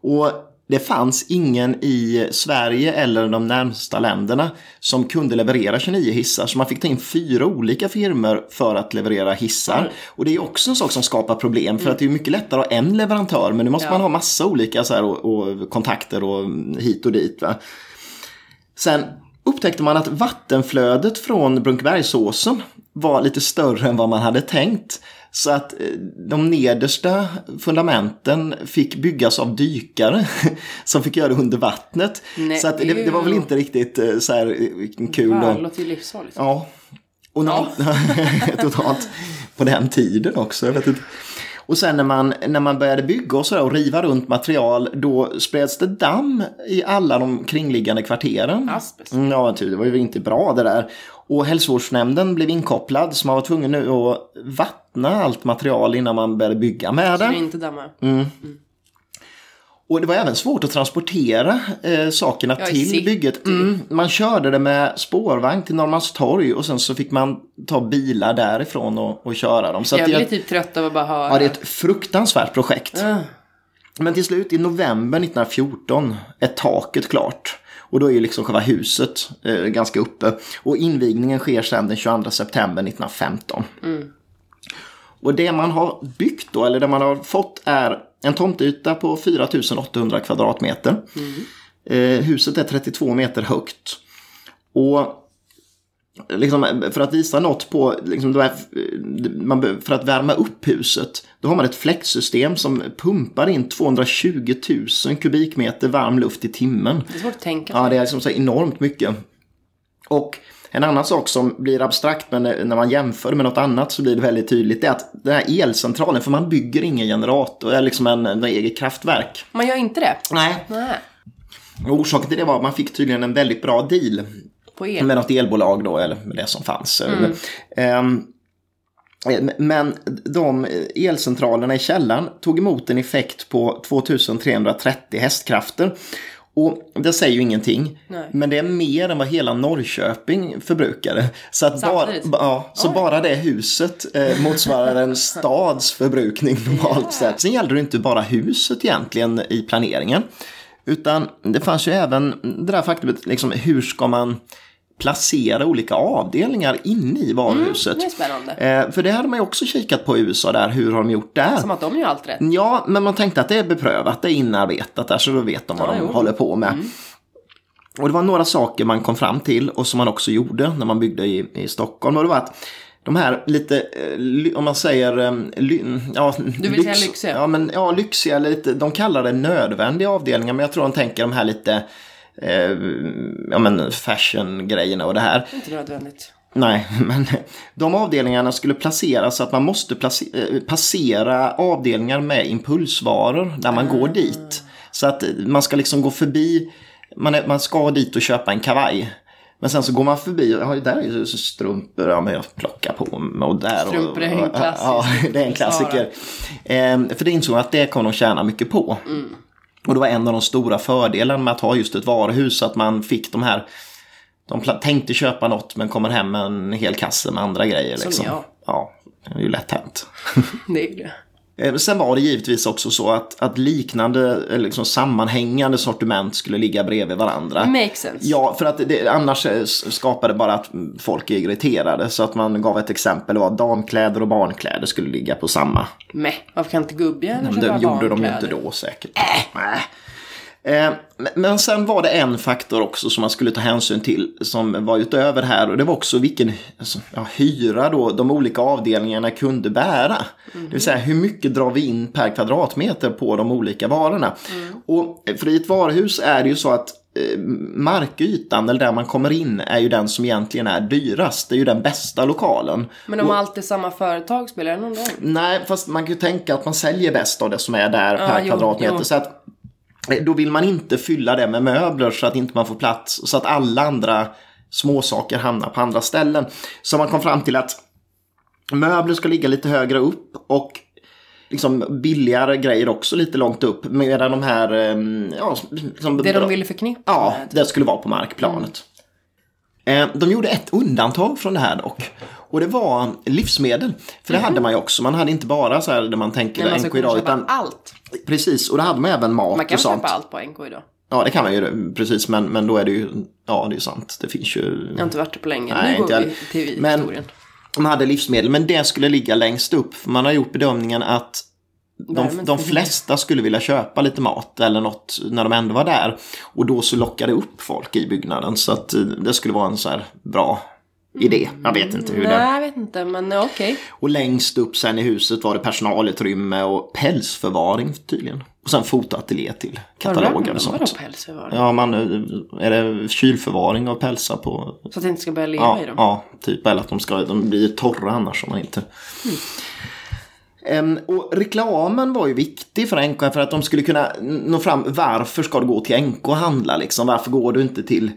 Och det fanns ingen i Sverige eller de närmsta länderna som kunde leverera 29 hissar. Så man fick ta in fyra olika firmor för att leverera hissar. Och det är också en sak som skapar problem. För att det är mycket lättare att ha en leverantör. Men nu måste Ja. man ha massa olika så här, och, och kontakter och hit och dit. Va? Sen upptäckte man att vattenflödet från Brunkebergsåsen var lite större än vad man hade tänkt. Så att eh, de nedersta fundamenten fick byggas av dykare som fick göra det under vattnet. Nej, så att det, det var väl inte riktigt eh, så här eh, kul Det låter ju livsfarligt. Ja. Och nå- totalt på den tiden också. Jag vet inte. Och sen när man, när man började bygga och, så och riva runt material då spreds det damm i alla de kringliggande kvarteren. Asbest. Mm, Ja, ty, det var ju inte bra det där. Och hälsovårdsnämnden blev inkopplad så man var tvungen nu att vattna allt material innan man började bygga med Så det det. inte damma. Och det var även svårt att transportera eh, sakerna Ja, i till bygget. Mm, man körde det med spårvagn till Norrmalmstorg och sen så fick man ta bilar därifrån och, och köra dem. Så Jag blir typ trött av att bara höra. ja, det är ett fruktansvärt projekt. Ah. Men till slut i november 1914 är taket klart. Och då är ju liksom själva huset eh, ganska uppe. Och invigningen sker sedan den 22 september 1915. Och det man har byggt då, eller det man har fått är en tomtyta på 4800 kvadratmeter. Eh, huset är 32 meter högt. Och liksom, för att visa något på, liksom, be- för att värma upp huset, då har man ett fläktsystem som pumpar in 220 000 kubikmeter varm luft i timmen. Det är svårt att tänka Ja, det är liksom så enormt mycket. Och en annan sak som blir abstrakt men när man jämför med något annat så blir det väldigt tydligt det är att den här elcentralen, för man bygger ingen generator, eller liksom en, en eget kraftverk. Man gör inte det? Nej. Nej. Orsaken till det var att man fick tydligen en väldigt bra deal På el? med något elbolag då, eller med det som fanns. Ehm, men de elcentralerna i källaren tog emot en effekt på 2330 hästkrafter. Och det säger ju ingenting. Nej. Men det är mer än vad hela Norrköping förbrukade. Så, att bara, ja, så bara det huset eh, motsvarar en stads förbrukning normalt sett. Sen gällde det inte bara huset egentligen i planeringen. Utan det fanns ju även det där faktumet, liksom, hur ska man placera olika avdelningar inne i varuhuset. Det är spännande. Eh, för det hade man ju också kikat på i USA där, hur har de gjort där? Som att de gör allt rätt. Ja, men man tänkte att det är beprövat, det är inarbetat där så då vet de vad Ja, de jo. Mm. håller på med. Och det var några saker man kom fram till och som man också gjorde när man byggde i, i Stockholm. Och det var att de här lite, eh, om man säger, eh, ly, ja, Du vill säga lyxiga? Ja, men ja, lyxiga, lite, de kallar det nödvändiga avdelningar, men jag tror de tänker de här lite, eh, ja men fashion-grejerna och det här. Inte nödvändigt. Nej, men de avdelningarna skulle placeras så att man måste place- eh, passera avdelningar med impulsvaror där man går dit. Så att man ska liksom gå förbi, man, är, man ska dit och köpa en kavaj. Men sen så går man förbi, ja, där är ju strumpor, ja men jag plockar på mig och där. Strumpor är en och, klassisk Ja, det är en klassiker. Ehm, för det insåg jag att det kommer de tjäna mycket på. Och det var en av de stora fördelarna med att ha just ett varuhus, att man fick de här de tänkte köpa något men kommer hem med en hel kasse med andra grejer. Som Liksom. jag. Ja, det är ju lätt hänt. Det är det. Eh, Sen var det givetvis också så att, att liknande, liksom sammanhängande sortiment skulle ligga bredvid varandra. Makes sense. Ja, för att det, annars eh, skapade bara att folk är irriterade. Så att man gav ett exempel, det var att damkläder och barnkläder skulle ligga på samma. Meh, varför kan inte gubbjäveln Det köpa gjorde de ju barnkläder? inte då säkert. Äh. Eh, men- sen var det en faktor också som man skulle ta hänsyn till som var utöver här och det var också vilken alltså, ja, hyra då de olika avdelningarna kunde bära. Det vill säga hur mycket drar vi in per kvadratmeter på de olika varorna. Och för i ett varuhus är det ju så att eh, markytan eller där man kommer in är ju den som egentligen är dyrast. Det är ju den bästa lokalen. Men om allt är samma företag, spelar det någon roll? Nej, fast man kan ju tänka att man säljer bäst av det som är där Ja, per jo, kvadratmeter. jo. Så att, då vill man inte fylla det med möbler så att inte man får plats. Så att alla andra småsaker hamnar på andra ställen. Så man kom fram till att möbler ska ligga lite högre upp och liksom billigare grejer också lite långt upp. Medan de här... eh, Ja, liksom, Det de ville förknippa Ja, det skulle vara på markplanet. Eh, De gjorde ett undantag från det här dock. Och det var livsmedel. För det hade man ju också. Man hade inte bara så här där man tänker Nej, man NK idag. Utan, allt. precis, och det hade man även mat Man kan och sånt. köpa allt på NK idag. Ja, det kan man ju. Precis, men, men då är det ju... Ja, det är sant. Det finns ju... Jag har inte varit det på länge. Nej, nu inte går jag. vi till Men- historien. De hade livsmedel, men det skulle ligga längst upp. För man har gjort bedömningen att de, de flesta skulle vilja köpa lite mat eller något när de ändå var där. Och då så lockade upp folk i byggnaden. Så att det skulle vara en så här bra idé. Jag vet inte hur Nej, det... jag vet inte, men okej. Och längst upp sen i huset var det personalutrymme och pälsförvaring tydligen. Och sen fotoateljé till kataloger och Vadå sånt. pälsförvar? Ja, man, är det kylförvaring av pälsar på Så att det inte ska börja leva Ja, i dem? ja, typ. Eller att de, ska, de blir torra annars om man inte... Em, och reklamen var ju viktig för NK för att de skulle kunna nå fram. Varför ska du gå till NK och handla liksom? Varför går du inte till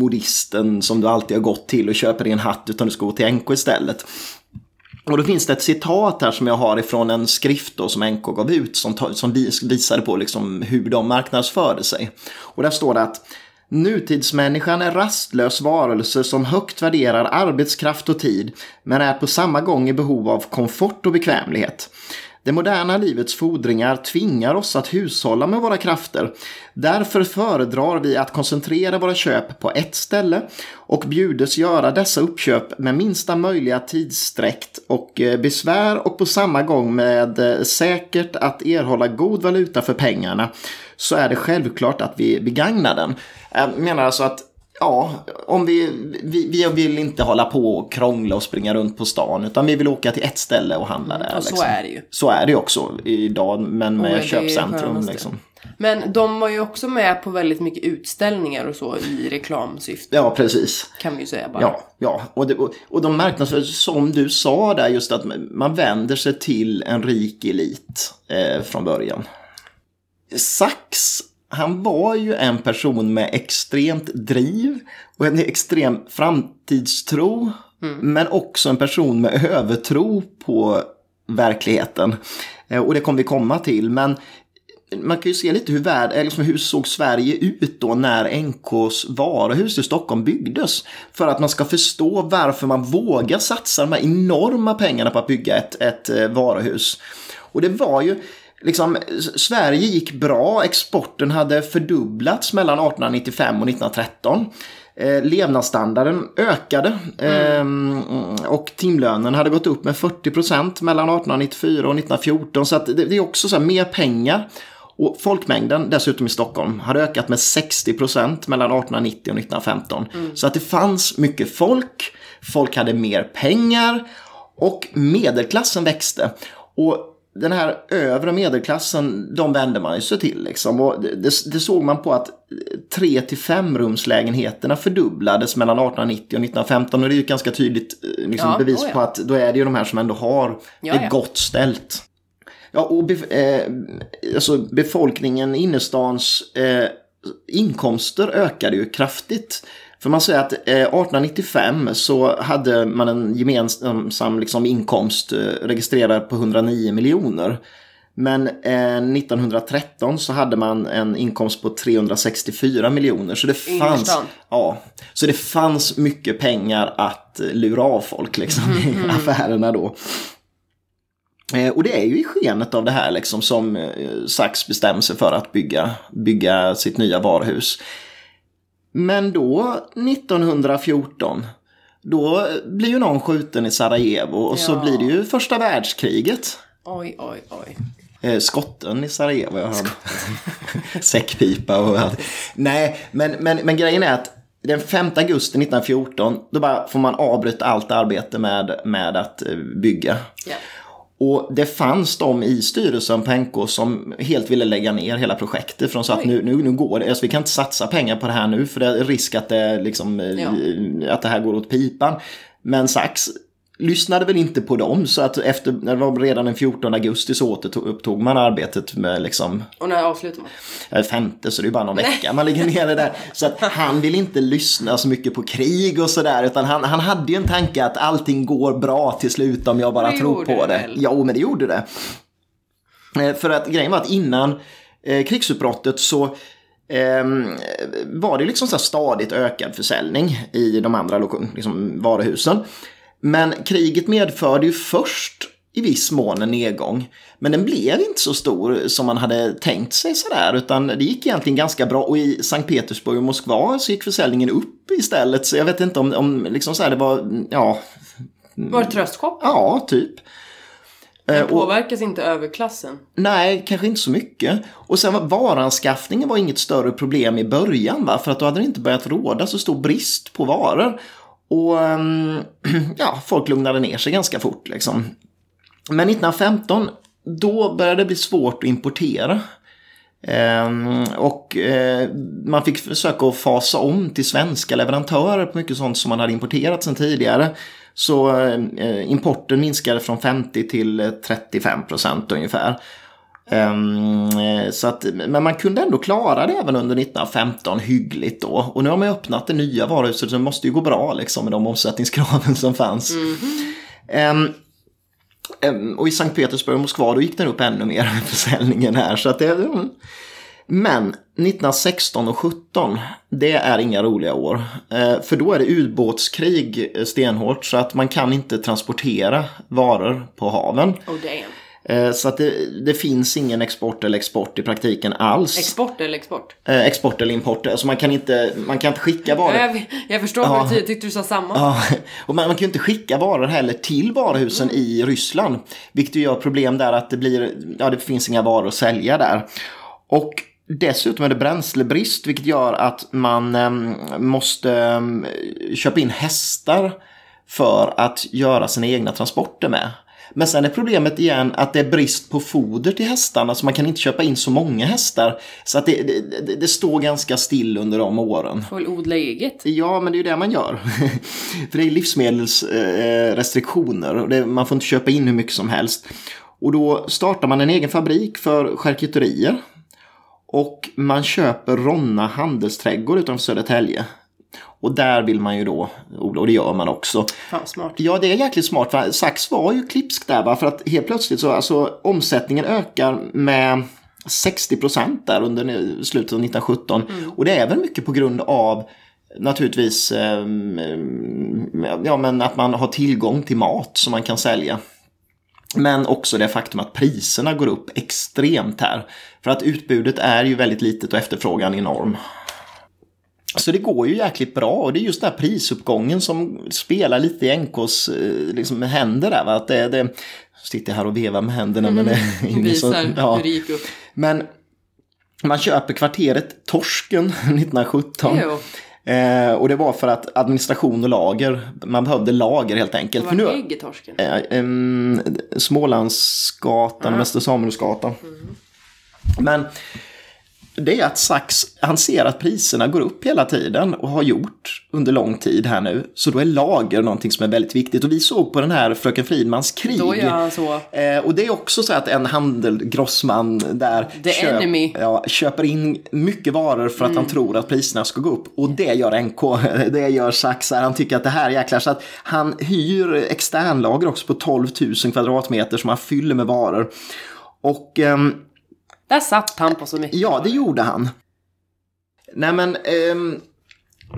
modisten som du alltid har gått till och köper din hatt utan du ska gå till NK istället? Och då finns det ett citat här som jag har ifrån en skrift då som NK gav ut som, som visade på liksom hur de marknadsförde sig. Och där står det att Nutidsmänniskan är rastlös varelse som högt värderar arbetskraft och tid men är på samma gång i behov av komfort och bekvämlighet. Det moderna livets fordringar tvingar oss att hushålla med våra krafter. Därför föredrar vi att koncentrera våra köp på ett ställe och bjudes göra dessa uppköp med minsta möjliga tidssträckt och eh, besvär och på samma gång med eh, säkert att erhålla god valuta för pengarna så är det självklart att vi begagnar den. Jag menar alltså att Ja, om vi, vi, vi vill inte hålla på och krångla och springa runt på stan utan vi vill åka till ett ställe och handla där. Och så liksom. är det ju. Så är det ju också idag, men med är köpcentrum. Liksom. Men de var ju också med på väldigt mycket utställningar och så i reklamsyfte. Ja, precis. Kan vi ju säga bara. Ja, ja. Och, det, och, och de marknadsför, som du sa där, just att man vänder sig till en rik elit eh, från början. Sachs, han var ju en person med extremt driv och en extrem framtidstro. Men också en person med övertro på verkligheten. Eh, och det kommer vi komma till. Men man kan ju se lite hur, värld, liksom hur såg Sverige ut då när NKs varuhus i Stockholm byggdes. För att man ska förstå varför man vågar satsa de här enorma pengarna på att bygga ett, ett eh, varuhus. Och det var ju, liksom, Sverige gick bra, exporten hade fördubblats mellan 1895 och 1913. Eh, levnadsstandarden ökade ehm, och timlönen hade gått upp med 40% mellan 1894 och 1914. Så det, det är också så här, mer pengar. Och folkmängden dessutom i Stockholm hade ökat med 60% mellan 1890 och 1915. Så att det fanns mycket folk, folk hade mer pengar och medelklassen växte. Och den här övre medelklassen, de vände man ju sig till. Liksom. Och det, det, såg man på att 3 till 5 rumslägenheterna fördubblades mellan 1890 och 1915. Och det är ju ett ganska tydligt eh, liksom, Ja, bevis oh ja. på att då är det ju de här som ändå har Ja, det gott ställt. Ja, och bef- eh, alltså befolkningen innerstans eh, inkomster ökade ju kraftigt. För man säger att eh, 1895 så hade man en gemensam liksom, inkomst eh, registrerad på 109 miljoner. Men eh, 1913 så hade man en inkomst på 364 miljoner. Så det fanns, ja, så det fanns mycket pengar att eh, lura av folk liksom, i affärerna då. Eh, och det är ju i skenet av det här liksom som eh, Sachs bestämmer sig för att bygga, bygga sitt nya varuhus. Men då 1914 då blir ju någon skjuten i Sarajevo och så Ja. blir det ju första världskriget. Oj, oj, oj. Eh, skotten i Sarajevo. Jag har säckpipa och allt. Nej, men, men, men grejen är att den 5 augusti 1914 då bara får man avbryta allt arbete med, med att eh, bygga. Ja. Och det fanns de i styrelsen på NK som helt ville lägga ner hela projektet. För de sa att nu, nu, nu går det, alltså vi kan inte satsa pengar på det här nu för det är risk att det, liksom, eh, Ja. att det här går åt pipan. Men Sachs lyssnade väl inte på dem så att efter, det var redan den 14 augusti så återupptog man arbetet med liksom Och när avslutar man? femte så det är bara någon vecka man ligger ner det där. Så att han vill inte lyssna så mycket på krig och sådär utan han, han hade ju en tanke att allting går bra till slut om jag bara Det tror på det det. Jo men det gjorde det. Eh, För att grejen var att innan eh, krigsutbrottet så ehm, var det liksom så stadigt ökad försäljning i de andra liksom, varuhusen. Men kriget medförde ju först i viss mån en nedgång. Men den blev inte så stor som man hade tänkt sig sådär. Utan det gick egentligen ganska bra. Och i Sankt Petersburg och Moskva så gick försäljningen upp istället. Så jag vet inte om, om liksom så här, det var, ja, Var det tröstshop? ja, typ. Eh, och- Påverkas inte överklassen? Nej, kanske inte så mycket. Och sen var varanskaffningen var inget större problem i början. Va? För att då hade det inte börjat råda så stor brist på varor. Och ehm, ja, folk lugnade ner sig ganska fort liksom. Men 1915, då började det bli svårt att importera. Ehm, och eh, man fick försöka att fasa om till svenska leverantörer på mycket sånt som man hade importerat sedan tidigare. Så eh, importen minskade från 50 till 35 procent ungefär. Eh, så att, men man kunde ändå klara det även under 1915 hyggligt då. Och nu har man ju öppnat det nya varuhuset så det måste ju gå bra liksom med de omsättningskraven som fanns. Ehm, ehm, och i Sankt Petersburg och Moskva då gick den upp ännu mer försäljningen här. Så att det, mm. Men 1916 och 17, det är inga roliga år. För då är det ubåtskrig stenhårt så att man kan inte transportera varor på haven. Oh damn. Eh, så att det, det finns ingen export eller export i praktiken alls. Export eller export? eh, export eller import. Alltså man kan inte, man kan inte skicka varor. Jag, jag förstår Ja. betyder. Tyckte du sa samma? Ja, och man, man kan ju inte skicka varor heller till varuhusen i Ryssland. Vilket ju gör problem där att det blir, ja det finns inga varor att sälja där. Och dessutom är det bränslebrist vilket gör att man em, måste em, köpa in hästar för att göra sina egna transporter med. Men sen är problemet igen att det är brist på foder till hästarna så man kan inte köpa in så många hästar. Så att det, det, det, står ganska still under de åren. Får väl odla eget? Ja, men det är ju det man gör. För det är livsmedelsrestriktioner. och det, man får inte köpa in hur mycket som helst. Och då startar man en egen fabrik för charkuterier. Och man köper Ronna handelsträdgård utanför Södertälje. Och där vill man ju då och det gör man också. Fan smart. Ja, det är jäkligt smart. För Sax var ju klipsk där, va? för att helt plötsligt så alltså omsättningen ökar med 60 procent där under slutet av 1917. Och det är väl mycket på grund av naturligtvis ehm, ja, men att man har tillgång till mat som man kan sälja. Men också det faktum att priserna går upp extremt här. För att utbudet är ju väldigt litet och efterfrågan enorm. Så det går ju jäkligt bra och det är just den här prisuppgången som spelar lite i NKs eh, liksom, händer där. Va? Att det, det, sitter här och vevar med händerna men det är ingen som- ja. Men man köper kvarteret Torsken 1917. Jo. Eh, och det var för att administration och lager, man behövde lager helt enkelt. Var nu, ligger torsken? eh, em, Smålandsgatan och Mäster Samuelsgatan. Men det är att Sachs, han ser att priserna går upp hela tiden och har gjort under lång tid här nu. Så då är lager någonting som är väldigt viktigt. Och vi såg på den här Fröken Fridmans krig. Då gör han så. Eh, och det är också så att en handel, grossman där enemy. ja, köper in mycket varor för att Mm. han tror att priserna ska gå upp. Och det gör NK, det gör Sachs. här. Han tycker att det här är jäklar. Så att han hyr externlager också på 12 000 kvadratmeter som han fyller med varor. Och ehm, Där satt han på så mycket. Ja, det gjorde han. Nej men, ehm,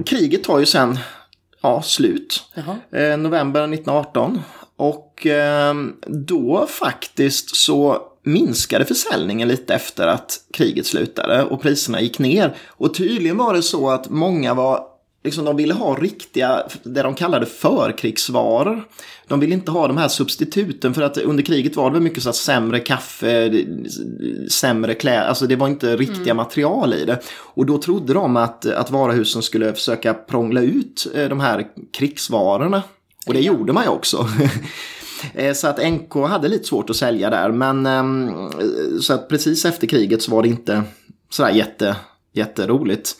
kriget tar ju sen ja, slut. Eh, november 1918. Och eh, då faktiskt så minskade försäljningen lite efter att kriget slutade och priserna gick ner. Och tydligen var det så att många var Liksom de ville ha riktiga, det de kallade förkrigsvaror. De ville inte ha de här substituten för att under kriget var det mycket så att sämre kaffe, sämre kläder, alltså det var inte riktiga mm. material i det. Och då trodde de att, att varuhusen skulle försöka prångla ut eh, de här krigsvarorna. Och det gjorde man ju också. Eh, så att NK hade lite svårt att sälja där. Men ehm, så att precis efter kriget så var det inte sådär jätte, jätteroligt.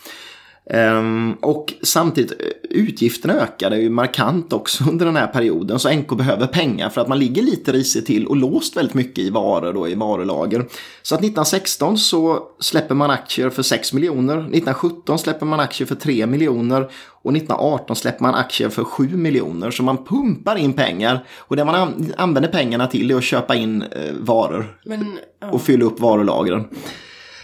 Um, och samtidigt, eh, utgifterna ökade ju markant också under den här perioden. Så NK behöver pengar för att man ligger lite risigt till och låst väldigt mycket i varor då, i varulager. Så att 1916 så släpper man aktier för 6 miljoner. 1917 släpper man aktier för 3 miljoner. Och 1918 släpper man aktier för 7 miljoner. Så man pumpar in pengar. Och det man använder pengarna till är att köpa in eh, varor. Men, ja. Och fylla upp varulagren.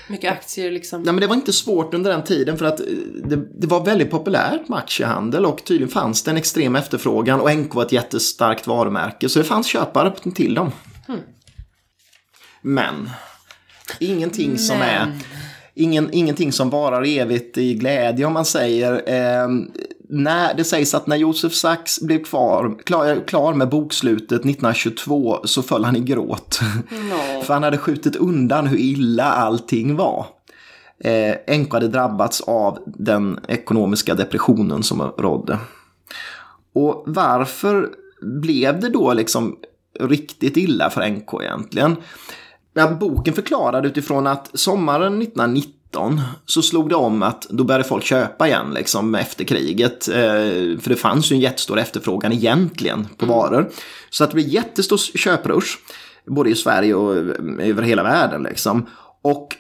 Mycket aktier liksom. Nej men det var inte svårt under den tiden för att eh, det, det, var väldigt populärt med aktiehandel och tydligen fanns det en extrem efterfrågan och NK var ett jättestarkt varumärke så det fanns köpare till dem. Hmm. Men ingenting men. som är ingen, ingenting som varar evigt i glädje om man säger. Eh, när, det sägs att när Josef Sachs blev kvar, klar, klar med bokslutet 1922 så föll han i gråt. No. För han hade skjutit undan hur illa allting var. Eh, NK hade drabbats av den ekonomiska depressionen som rådde. Och varför blev det då liksom riktigt illa för NK egentligen? Ja, boken förklarade utifrån att sommaren 1990 19 så slog det om att då började folk köpa igen liksom efter kriget. Eh, för det fanns ju en jättestor efterfrågan egentligen på mm. varor. Så att det blev jättestor köprush. Både i Sverige och över hela världen liksom. Och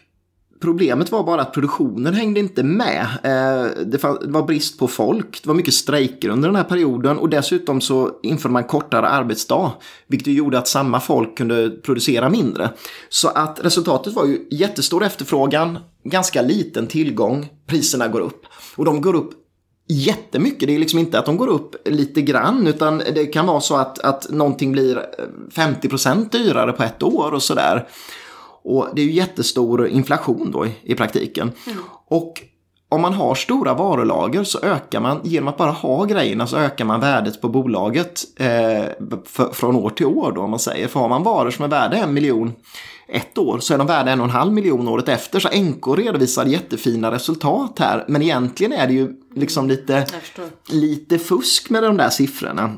Problemet var bara att produktionen hängde inte med. Eh, det var brist på folk, det var mycket strejker under den här perioden och dessutom så införde man kortare arbetsdag. Vilket gjorde att samma folk kunde producera mindre. Så att resultatet var ju jättestor efterfrågan, ganska liten tillgång, priserna går upp. Och de går upp jättemycket. Det är liksom inte att de går upp lite grann utan det kan vara så att, att någonting blir eh, 50% dyrare på ett år och sådär. Och det är ju jättestor inflation då i, i praktiken. Mm. Och om man har stora varulager så ökar man, genom att bara ha grejerna så ökar man värdet på bolaget eh, för, från år till år då om man säger. För har man varor som är värda en miljon ett år så är de värda en och en halv miljon året efter. Så NK redovisar jättefina resultat här. Men egentligen är det ju liksom lite, lite fusk med de där siffrorna.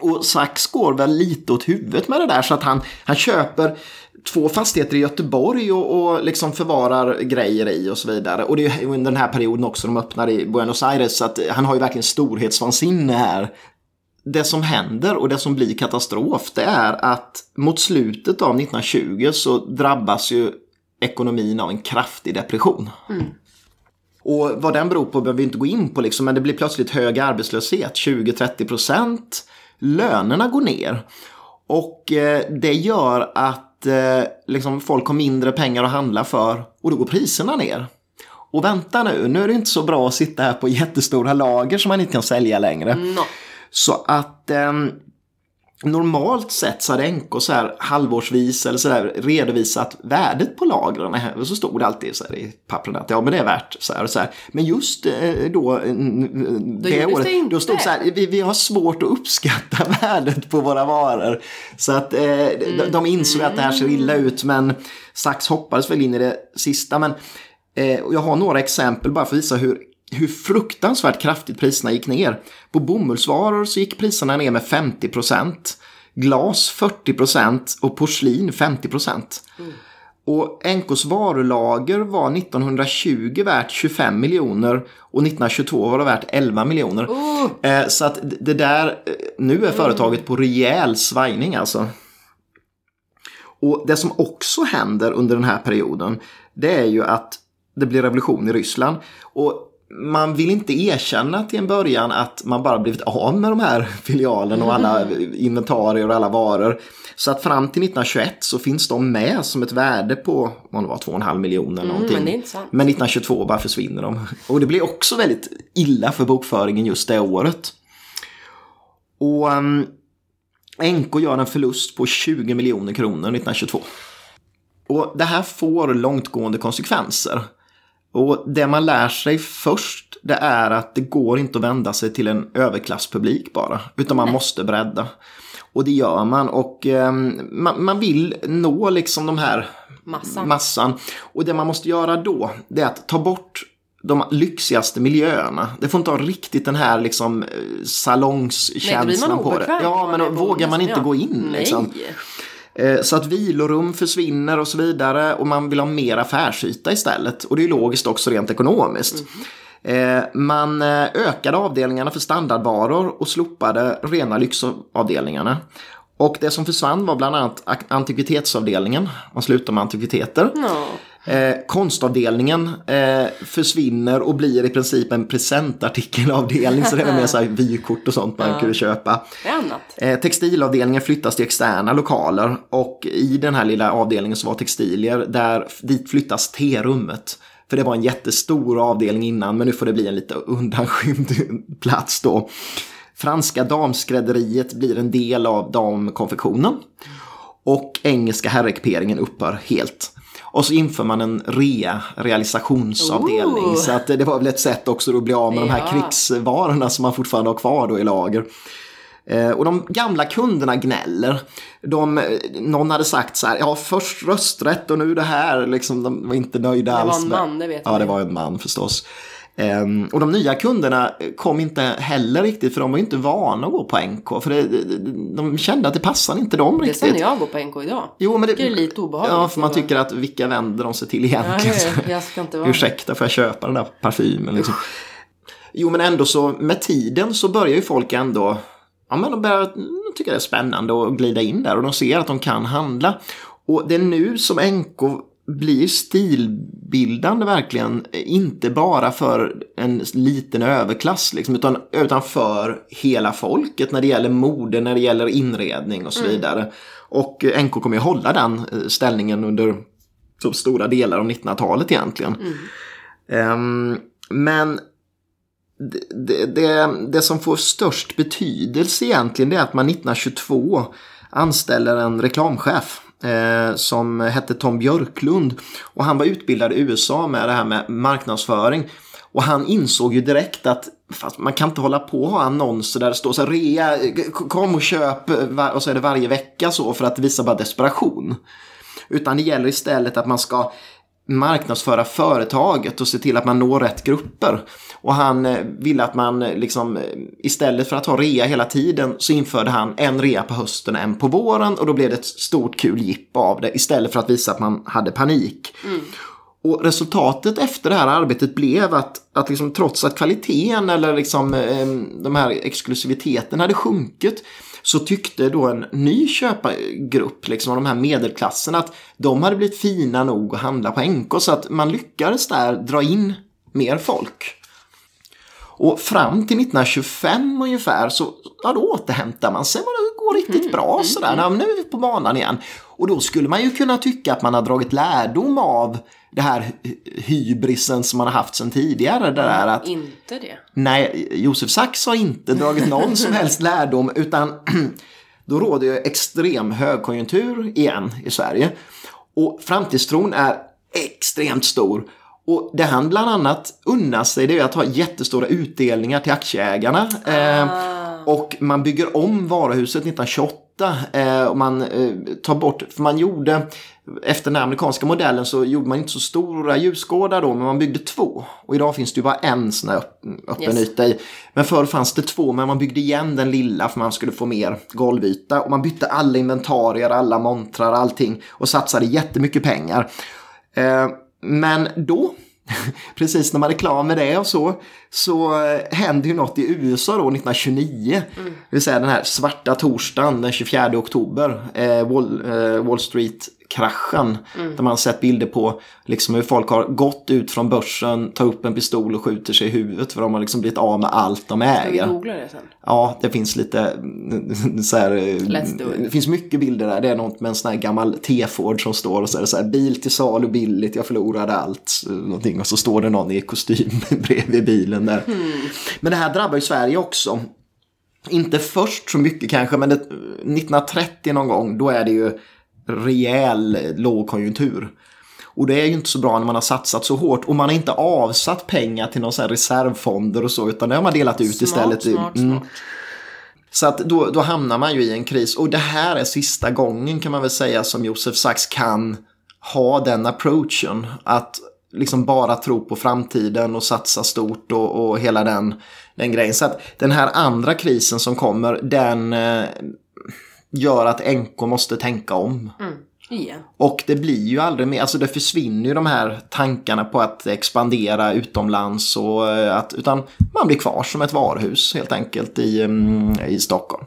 Och Sachs går väl lite åt huvudet med det där så att han, han köper två fastigheter i Göteborg och, och liksom förvarar grejer i och så vidare. Och det är under den här perioden också de öppnar i Buenos Aires så att han har ju verkligen storhetsvansinne här. Det som händer och det som blir katastrof det är att mot slutet av 1920 så drabbas ju ekonomin av en kraftig depression. Mm. Och vad den beror på behöver vi inte gå in på liksom, men det blir plötsligt hög arbetslöshet, 20-30 procent. Lönerna går ner. Och eh, det gör att att eh, liksom, folk har mindre pengar att handla för och då går priserna ner. Och vänta nu, nu är det inte så bra att sitta här på jättestora lager som man inte kan sälja längre. No. Så att eh, normalt sett så hade NK så här halvårsvis eller så där redovisat värdet på lagren. Och så stod det alltid så här i papperna att ja men det är värt så här och så här. Men just eh, då, då det året, det då stod det så här, vi, vi har svårt att uppskatta värdet på våra varor. Så att eh, mm. de insåg att det här ser illa ut men Sachs hoppades väl in i det sista. Men eh, jag har några exempel bara för att visa hur hur fruktansvärt kraftigt priserna gick ner. På bomullsvaror så gick priserna ner med 50% Glas 40% och porslin 50 mm. Och NKs varulager var 1920 värt 25 miljoner och 1922 var det värt 11 miljoner. Oh. så att det där, eh, nu är företaget på rejäl svajning alltså. Och det som också händer under den här perioden det är ju att det blir revolution i Ryssland. Och man vill inte erkänna till en början att man bara blivit av med de här filialerna och alla inventarier och alla varor. Så att fram till 1921 så finns de med som ett värde på vad det var, 2,5 miljoner eller mm, någonting. Mm, men, men 1922 bara försvinner de. Och det blir också väldigt illa för bokföringen just det året. Och um, NK gör en förlust på 20 miljoner kronor 1922. Och det här får långtgående konsekvenser. Och det man lär sig först det är att det går inte att vända sig till en överklasspublik bara. Utan man måste bredda. Och det gör man och eh, man, man, vill nå liksom de här Massan. massan. Och det man måste göra då det är att ta bort de lyxigaste miljöerna. Det får inte ha riktigt den här liksom eh, salongskänslan på det. Ja, men då vågar man inte ja. gå in liksom. Eh, Eh, så att vilorum försvinner och så vidare och man vill ha mer affärsyta istället. Och det är logiskt också rent ekonomiskt. Mm. Man eh, ökade avdelningarna för standardvaror och slopade rena lyxavdelningarna. Och det som försvann var bland annat antikvitetsavdelningen. Man slutade med antikviteter. No. Eh, konstavdelningen eh, försvinner och blir i princip en presentartikelavdelning. så det är mer så här vykort och sånt man ja. kunde köpa. Eh, textilavdelningen flyttas till externa lokaler. Och i den här lilla avdelningen så var textilier. Där, dit flyttas T-rummet. För det var en jättestor avdelning innan men nu får det bli en lite undanskymd plats då. Franska damskrädderiet blir en del av damkonfektionen. Och engelska herrekiperingen upphör helt. Och så inför man en rea, realisationsavdelning. Oh. Så att det var väl ett sätt också att bli av med ja. de här krigsvarorna som man fortfarande har kvar då i lager. Eh, och de gamla kunderna gnäller. De, någon hade sagt så här, ja först rösträtt och nu det här, liksom, de var inte nöjda alls. Det var en man, det vet jag. Ja, det var en man förstås. Um, och de nya kunderna kom inte heller riktigt för de var inte vana att gå på NK. För det, de kände att det passade inte dem riktigt. Det när jag går på NK idag. Jo, men det, det är lite obehagligt. Ja, för man tycker att vilka vänder de sig till egentligen. Ja, jag ska inte vara Ursäkta, får jag köpa den där parfymen? Liksom. Jo, men ändå så med tiden så börjar ju folk ändå Ja, men de börjar tycka det är spännande att glida in där och de ser att de kan handla. Och det är nu som NK blir stilbildande verkligen, inte bara för en liten överklass liksom, utan, utan för hela folket när det gäller mode, när det gäller inredning och så mm. vidare. Och NK kommer ju hålla den eh, ställningen under så stora delar av 1900-talet egentligen. Mm. Um, men det, det, det, som får störst betydelse egentligen är att man 1922 anställer en reklamchef eh, som hette Tom Björklund. Och han var utbildad i USA med det här med marknadsföring. Och han insåg ju direkt att fast man kan inte hålla på och ha annonser där det står så här rea, kom och köp och så är det varje vecka så för att visa bara desperation. Utan det gäller istället att man ska marknadsföra företaget och se till att man når rätt grupper. Och han eh, ville att man eh, liksom eh, istället för att ha rea hela tiden så införde han en rea på hösten och en på våren och då blev det ett stort kul jippo av det istället för att visa att man hade panik. Mm. Och resultatet efter det här arbetet blev att, att liksom, trots att kvaliteten eller liksom, de här exklusiviteten hade sjunkit så tyckte då en ny köpargrupp, liksom av de här medelklassen, att de hade blivit fina nog att handla på NK så att man lyckades där dra in mer folk. Och fram till 1925 ungefär så ja, då återhämtar man sig. Det går riktigt mm, bra mm, sådär. Mm. Ja, nu är vi på banan igen. Och då skulle man ju kunna tycka att man har dragit lärdom av det här hybrisen som man har haft sedan tidigare. Det där att, inte det. Nej, Josef Sachs har inte dragit någon som helst lärdom utan då råder ju extrem högkonjunktur igen i Sverige. Och framtidstron är extremt stor. Och det han bland annat unnar sig det är att ha jättestora utdelningar till aktieägarna. Ah. Eh, och man bygger om varuhuset 1928. Eh, och man eh, tar bort, för man gjorde, efter den amerikanska modellen så gjorde man inte så stora ljusgårdar då, men man byggde två. Och idag finns det ju bara en sån här öppen yes. yta i. Men förr fanns det två, men man byggde igen den lilla för man skulle få mer golvyta. Och man bytte alla inventarier, alla montrar, allting. Och satsade jättemycket pengar. Eh, men då, precis när man är klar med det och så, så eh, händer ju något i USA då 1929. Mm. Det vill säga den här svarta torsdagen den 24 oktober. Eh, Wall, eh, Wall Street kraschen. Mm. Där man har sett bilder på liksom hur folk har gått ut från börsen, tar upp en pistol och skjuter sig i huvudet för de har liksom blivit av med allt de äger. Ska vi googla det sen? Ja, det finns lite så här, Det finns mycket bilder där. Det är något med en sån här gammal T-Ford som står och så är det så här bil till salu billigt, jag förlorade allt. Någonting. Och så står det någon i kostym bredvid bilen där. Mm. Men det här drabbar ju Sverige också. inte först så mycket kanske, men det, 1930 någon gång, då är det ju rejäl lågkonjunktur. Och det är ju inte så bra när man har satsat så hårt och man har inte avsatt pengar till någon sån reservfonder och så utan det har man delat ut Smart, istället. smart, Mm. smart. Så att då, då hamnar man ju i en kris och det här är sista gången kan man väl säga som Josef Sachs kan ha den approachen. Att liksom bara tro på framtiden och satsa stort och, och hela den, den grejen. Så att den här andra krisen som kommer den eh, gör att NK måste tänka om. Igen. Och det blir ju aldrig mer, alltså det försvinner ju de här tankarna på att expandera utomlands och eh, att, utan man blir kvar som ett varuhus helt enkelt i, mm, i Stockholm.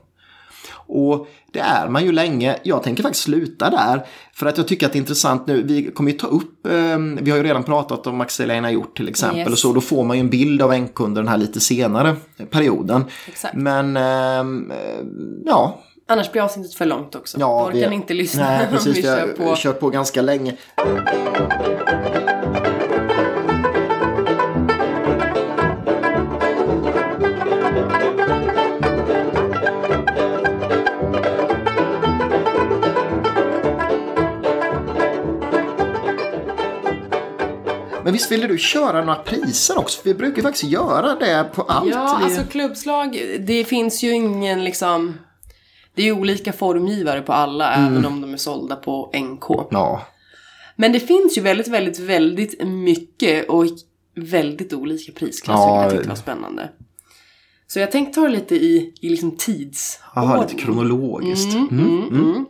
Och det är man ju länge. Jag tänker faktiskt sluta där. För att jag tycker att det är intressant nu. Vi kommer ju ta upp, eh, vi har ju redan pratat om Maxelina gjort till exempel. Yes. Och så då får man ju en bild av NK under den här lite senare perioden. Exakt. Men ehm, eh, ja, Annars blir avsnittet för långt också. Ja, Då orkar ni inte lyssna Nej, precis. vi Vi har kör på. kört på ganska länge. Men visst ville du köra några priser också? För vi brukar ju faktiskt göra det på allt. Ja, alltså klubbslag, det finns ju ingen liksom... Det är ju olika formgivare på alla, Mm. även om de är sålda på NK. Ja, Men det finns ju väldigt, väldigt, väldigt mycket och väldigt olika prisklasser, Ja. jag tyckte var spännande. Så jag tänkte ta det lite i, i liksom tidsordning. Aha, lite kronologiskt. Mm, mm, mm.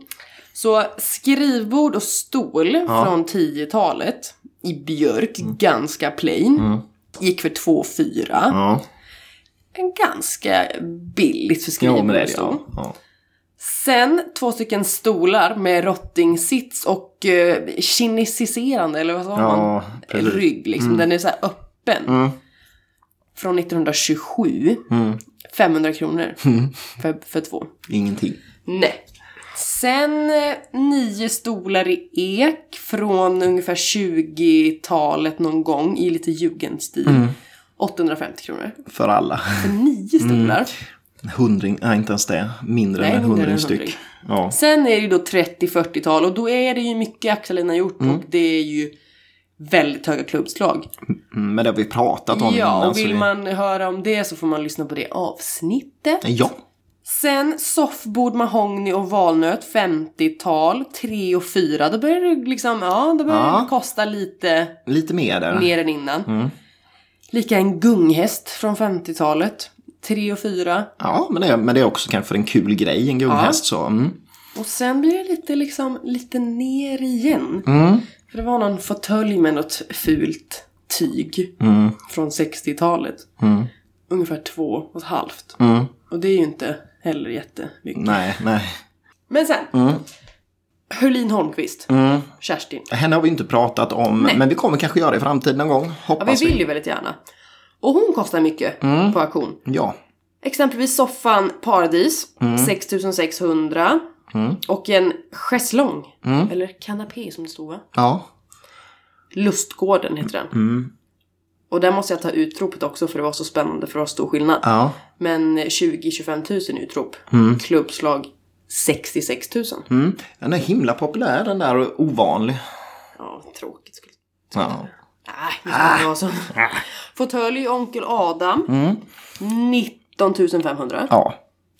Så skrivbord och stol från 10-talet i björk, Mm. ganska plain. Gick för 2,4. Ja, En ganska billigt för skrivbord det och det. stol. Ja. Sen två stycken stolar med rottingsits och uh, kinesiserande, eller vad sa Ja, man? precis. Rygg liksom, den är så här öppen. Mm. Från 1927. 500 kronor för, för två. Ingenting. Nej. Sen eh, nio stolar i ek från ungefär 20-talet någon gång i lite jugendstil. Mm. 850 kronor. För alla. För nio stolar. Hundring, nej inte ens det. Mindre Nej, än en hundring en styck. Ja. Sen är det ju då 30-40-tal och då är det ju mycket Axelina gjort Mm. och det är ju väldigt höga klubbslag. Mm, Men det har vi pratat om Ja, och vill vi- man höra om det så får man lyssna på det avsnittet. Ja. Sen soffbord, mahogny och valnöt 50-tal, 3 och 4. Då börjar det liksom, ja, då börjar Ja. det kosta lite Lite mer där. mer än innan. Mm. Lika en gunghäst från 50-talet. 3 och 4. Ja, men det, är, men det är också kanske en kul grej, en gunghäst så. Mm. Och sen blir det lite liksom, lite ner igen. Mm. För det var någon fåtölj med något fult tyg Mm. från 60-talet. Mm. Ungefär två och ett halvt. Mm. Och det är ju inte heller jättemycket. Nej, nej. Men sen. Mm. Hörlin Holmqvist. Mm. Kerstin. Henne har vi inte pratat om, Nej. men vi kommer kanske göra det i framtiden någon gång. Ja, Hoppas vi vill ju väldigt gärna. Och hon kostar mycket Mm. på auktion. Ja. Exempelvis soffan Paradis, 6600. Mm. Och en schäslong, Mm. eller kanapé som det stod va? Ja. Lustgården heter den. Mm. Och där måste jag ta utropet också för det var så spännande för det var stor skillnad. Ja. Men 20-25 000 utrop. Mm. Klubbslag 66 000. Mm. Den är himla populär den där och ovanlig. Ja, tråkigt skulle Ja. Nej, det ska inte vara så. Fåtölj Onkel Adam. Mm. 19 500. Ja,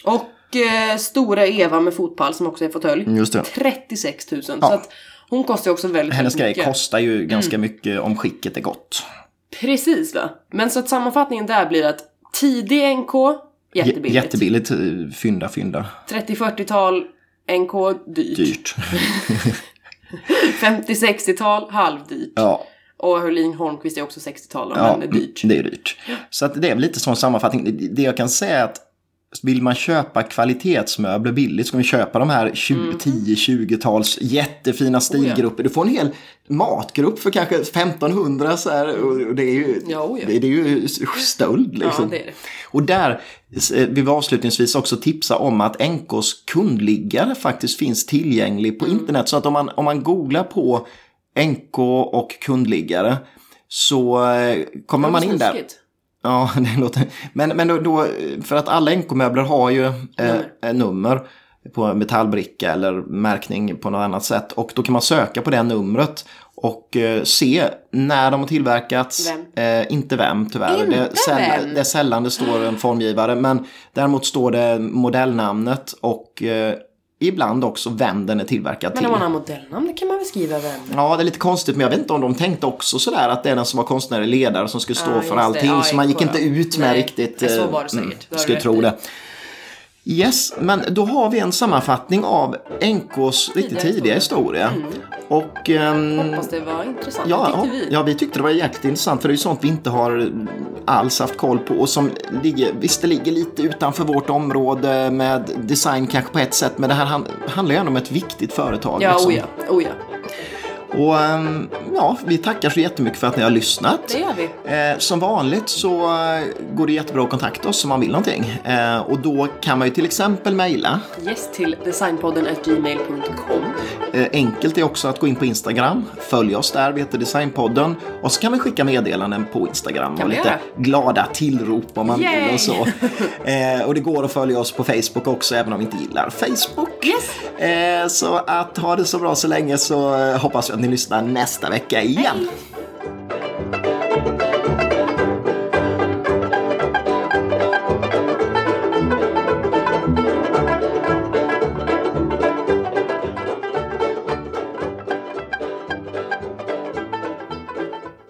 Och eh, Stora Eva med fotpall som också är fåtölj. just det. 36 000. Så Ja. att hon kostar ju också väldigt, Hennes väldigt grej mycket. kostar ju ganska Mm. mycket om skicket är gott. Precis va. Men så att sammanfattningen där blir att tidig NK, jättebilligt. J- Jättebilligt. eh, Fynda, fynda. 30-40-tal NK, dyrt. Dyrt. 50-60-tal, halvdyrt. Ja. Och Hörling Holmqvist är också 60-tal, Ja, men det är dyrt. det är dyrt. Så att det är väl lite sån sammanfattning. Det- jag kan säga är att vill man köpa kvalitetsmöbler billigt ska man köpa de här 20, Mm. 10-20-tals jättefina stilgrupper. Du får en hel matgrupp för kanske 1500 så här. Och det är ju, Ja, oh ja. det, det är ju stöld liksom. Ja, det det. Och där eh, vill vi avslutningsvis också tipsa om att NKs kundliggare faktiskt finns tillgänglig på internet. Så att om man, om man googlar på NK och kundliggare så eh, kommer man in där. Ja, det låter... Men, men då, då, för att alla NK-möbler har ju eh, nummer. nummer på metallbricka eller märkning på något annat sätt. Och då kan man söka på det numret och eh, se när de har tillverkats. Vem? Eh, inte vem tyvärr. Inte det, säll- vem? det är sällan det står en formgivare. Men däremot står det modellnamnet och eh, ibland också vem den är tillverkad Men till. om man har modellnamn det kan man väl skriva vem. Ja, det är lite konstigt, men jag vet inte om de tänkte också sådär att det är den som var konstnärlig ledare som skulle stå Ja, för allting. Ja, så man gick inte ut med Nej, riktigt. så eh, var det säkert. Det har du skulle tro det. Yes, men då har vi en sammanfattning av NKs riktigt Tidiga historia. Och... ehm, Hoppas det var intressant. Ja, det tyckte vi. ja, vi tyckte det var jäkligt intressant för det är ju sånt vi inte har alls haft koll på och som ligger, visst det ligger lite utanför vårt område med design kanske på ett sätt men det här han, handlar ju ändå om ett viktigt företag. Ja, liksom. oh ja, oh. Och ehm, ja, vi tackar så jättemycket för att ni har lyssnat. Det gör vi. Eh, som vanligt så eh, går det jättebra att kontakta oss om man vill någonting. Eh, och då kan man ju till exempel mejla. Yes till designpodden gmail.com. Enkelt är också att gå in på Instagram. Följ oss där, vi heter Designpodden. Och så kan man skicka meddelanden på Instagram Kan och vi lite göra? glada tillrop om man Yay! vill och så. Och det går att följa oss på Facebook också även om vi inte gillar Facebook. Yes. Så att ha det så bra så länge så hoppas vi ni lyssnar nästa vecka igen. Hej.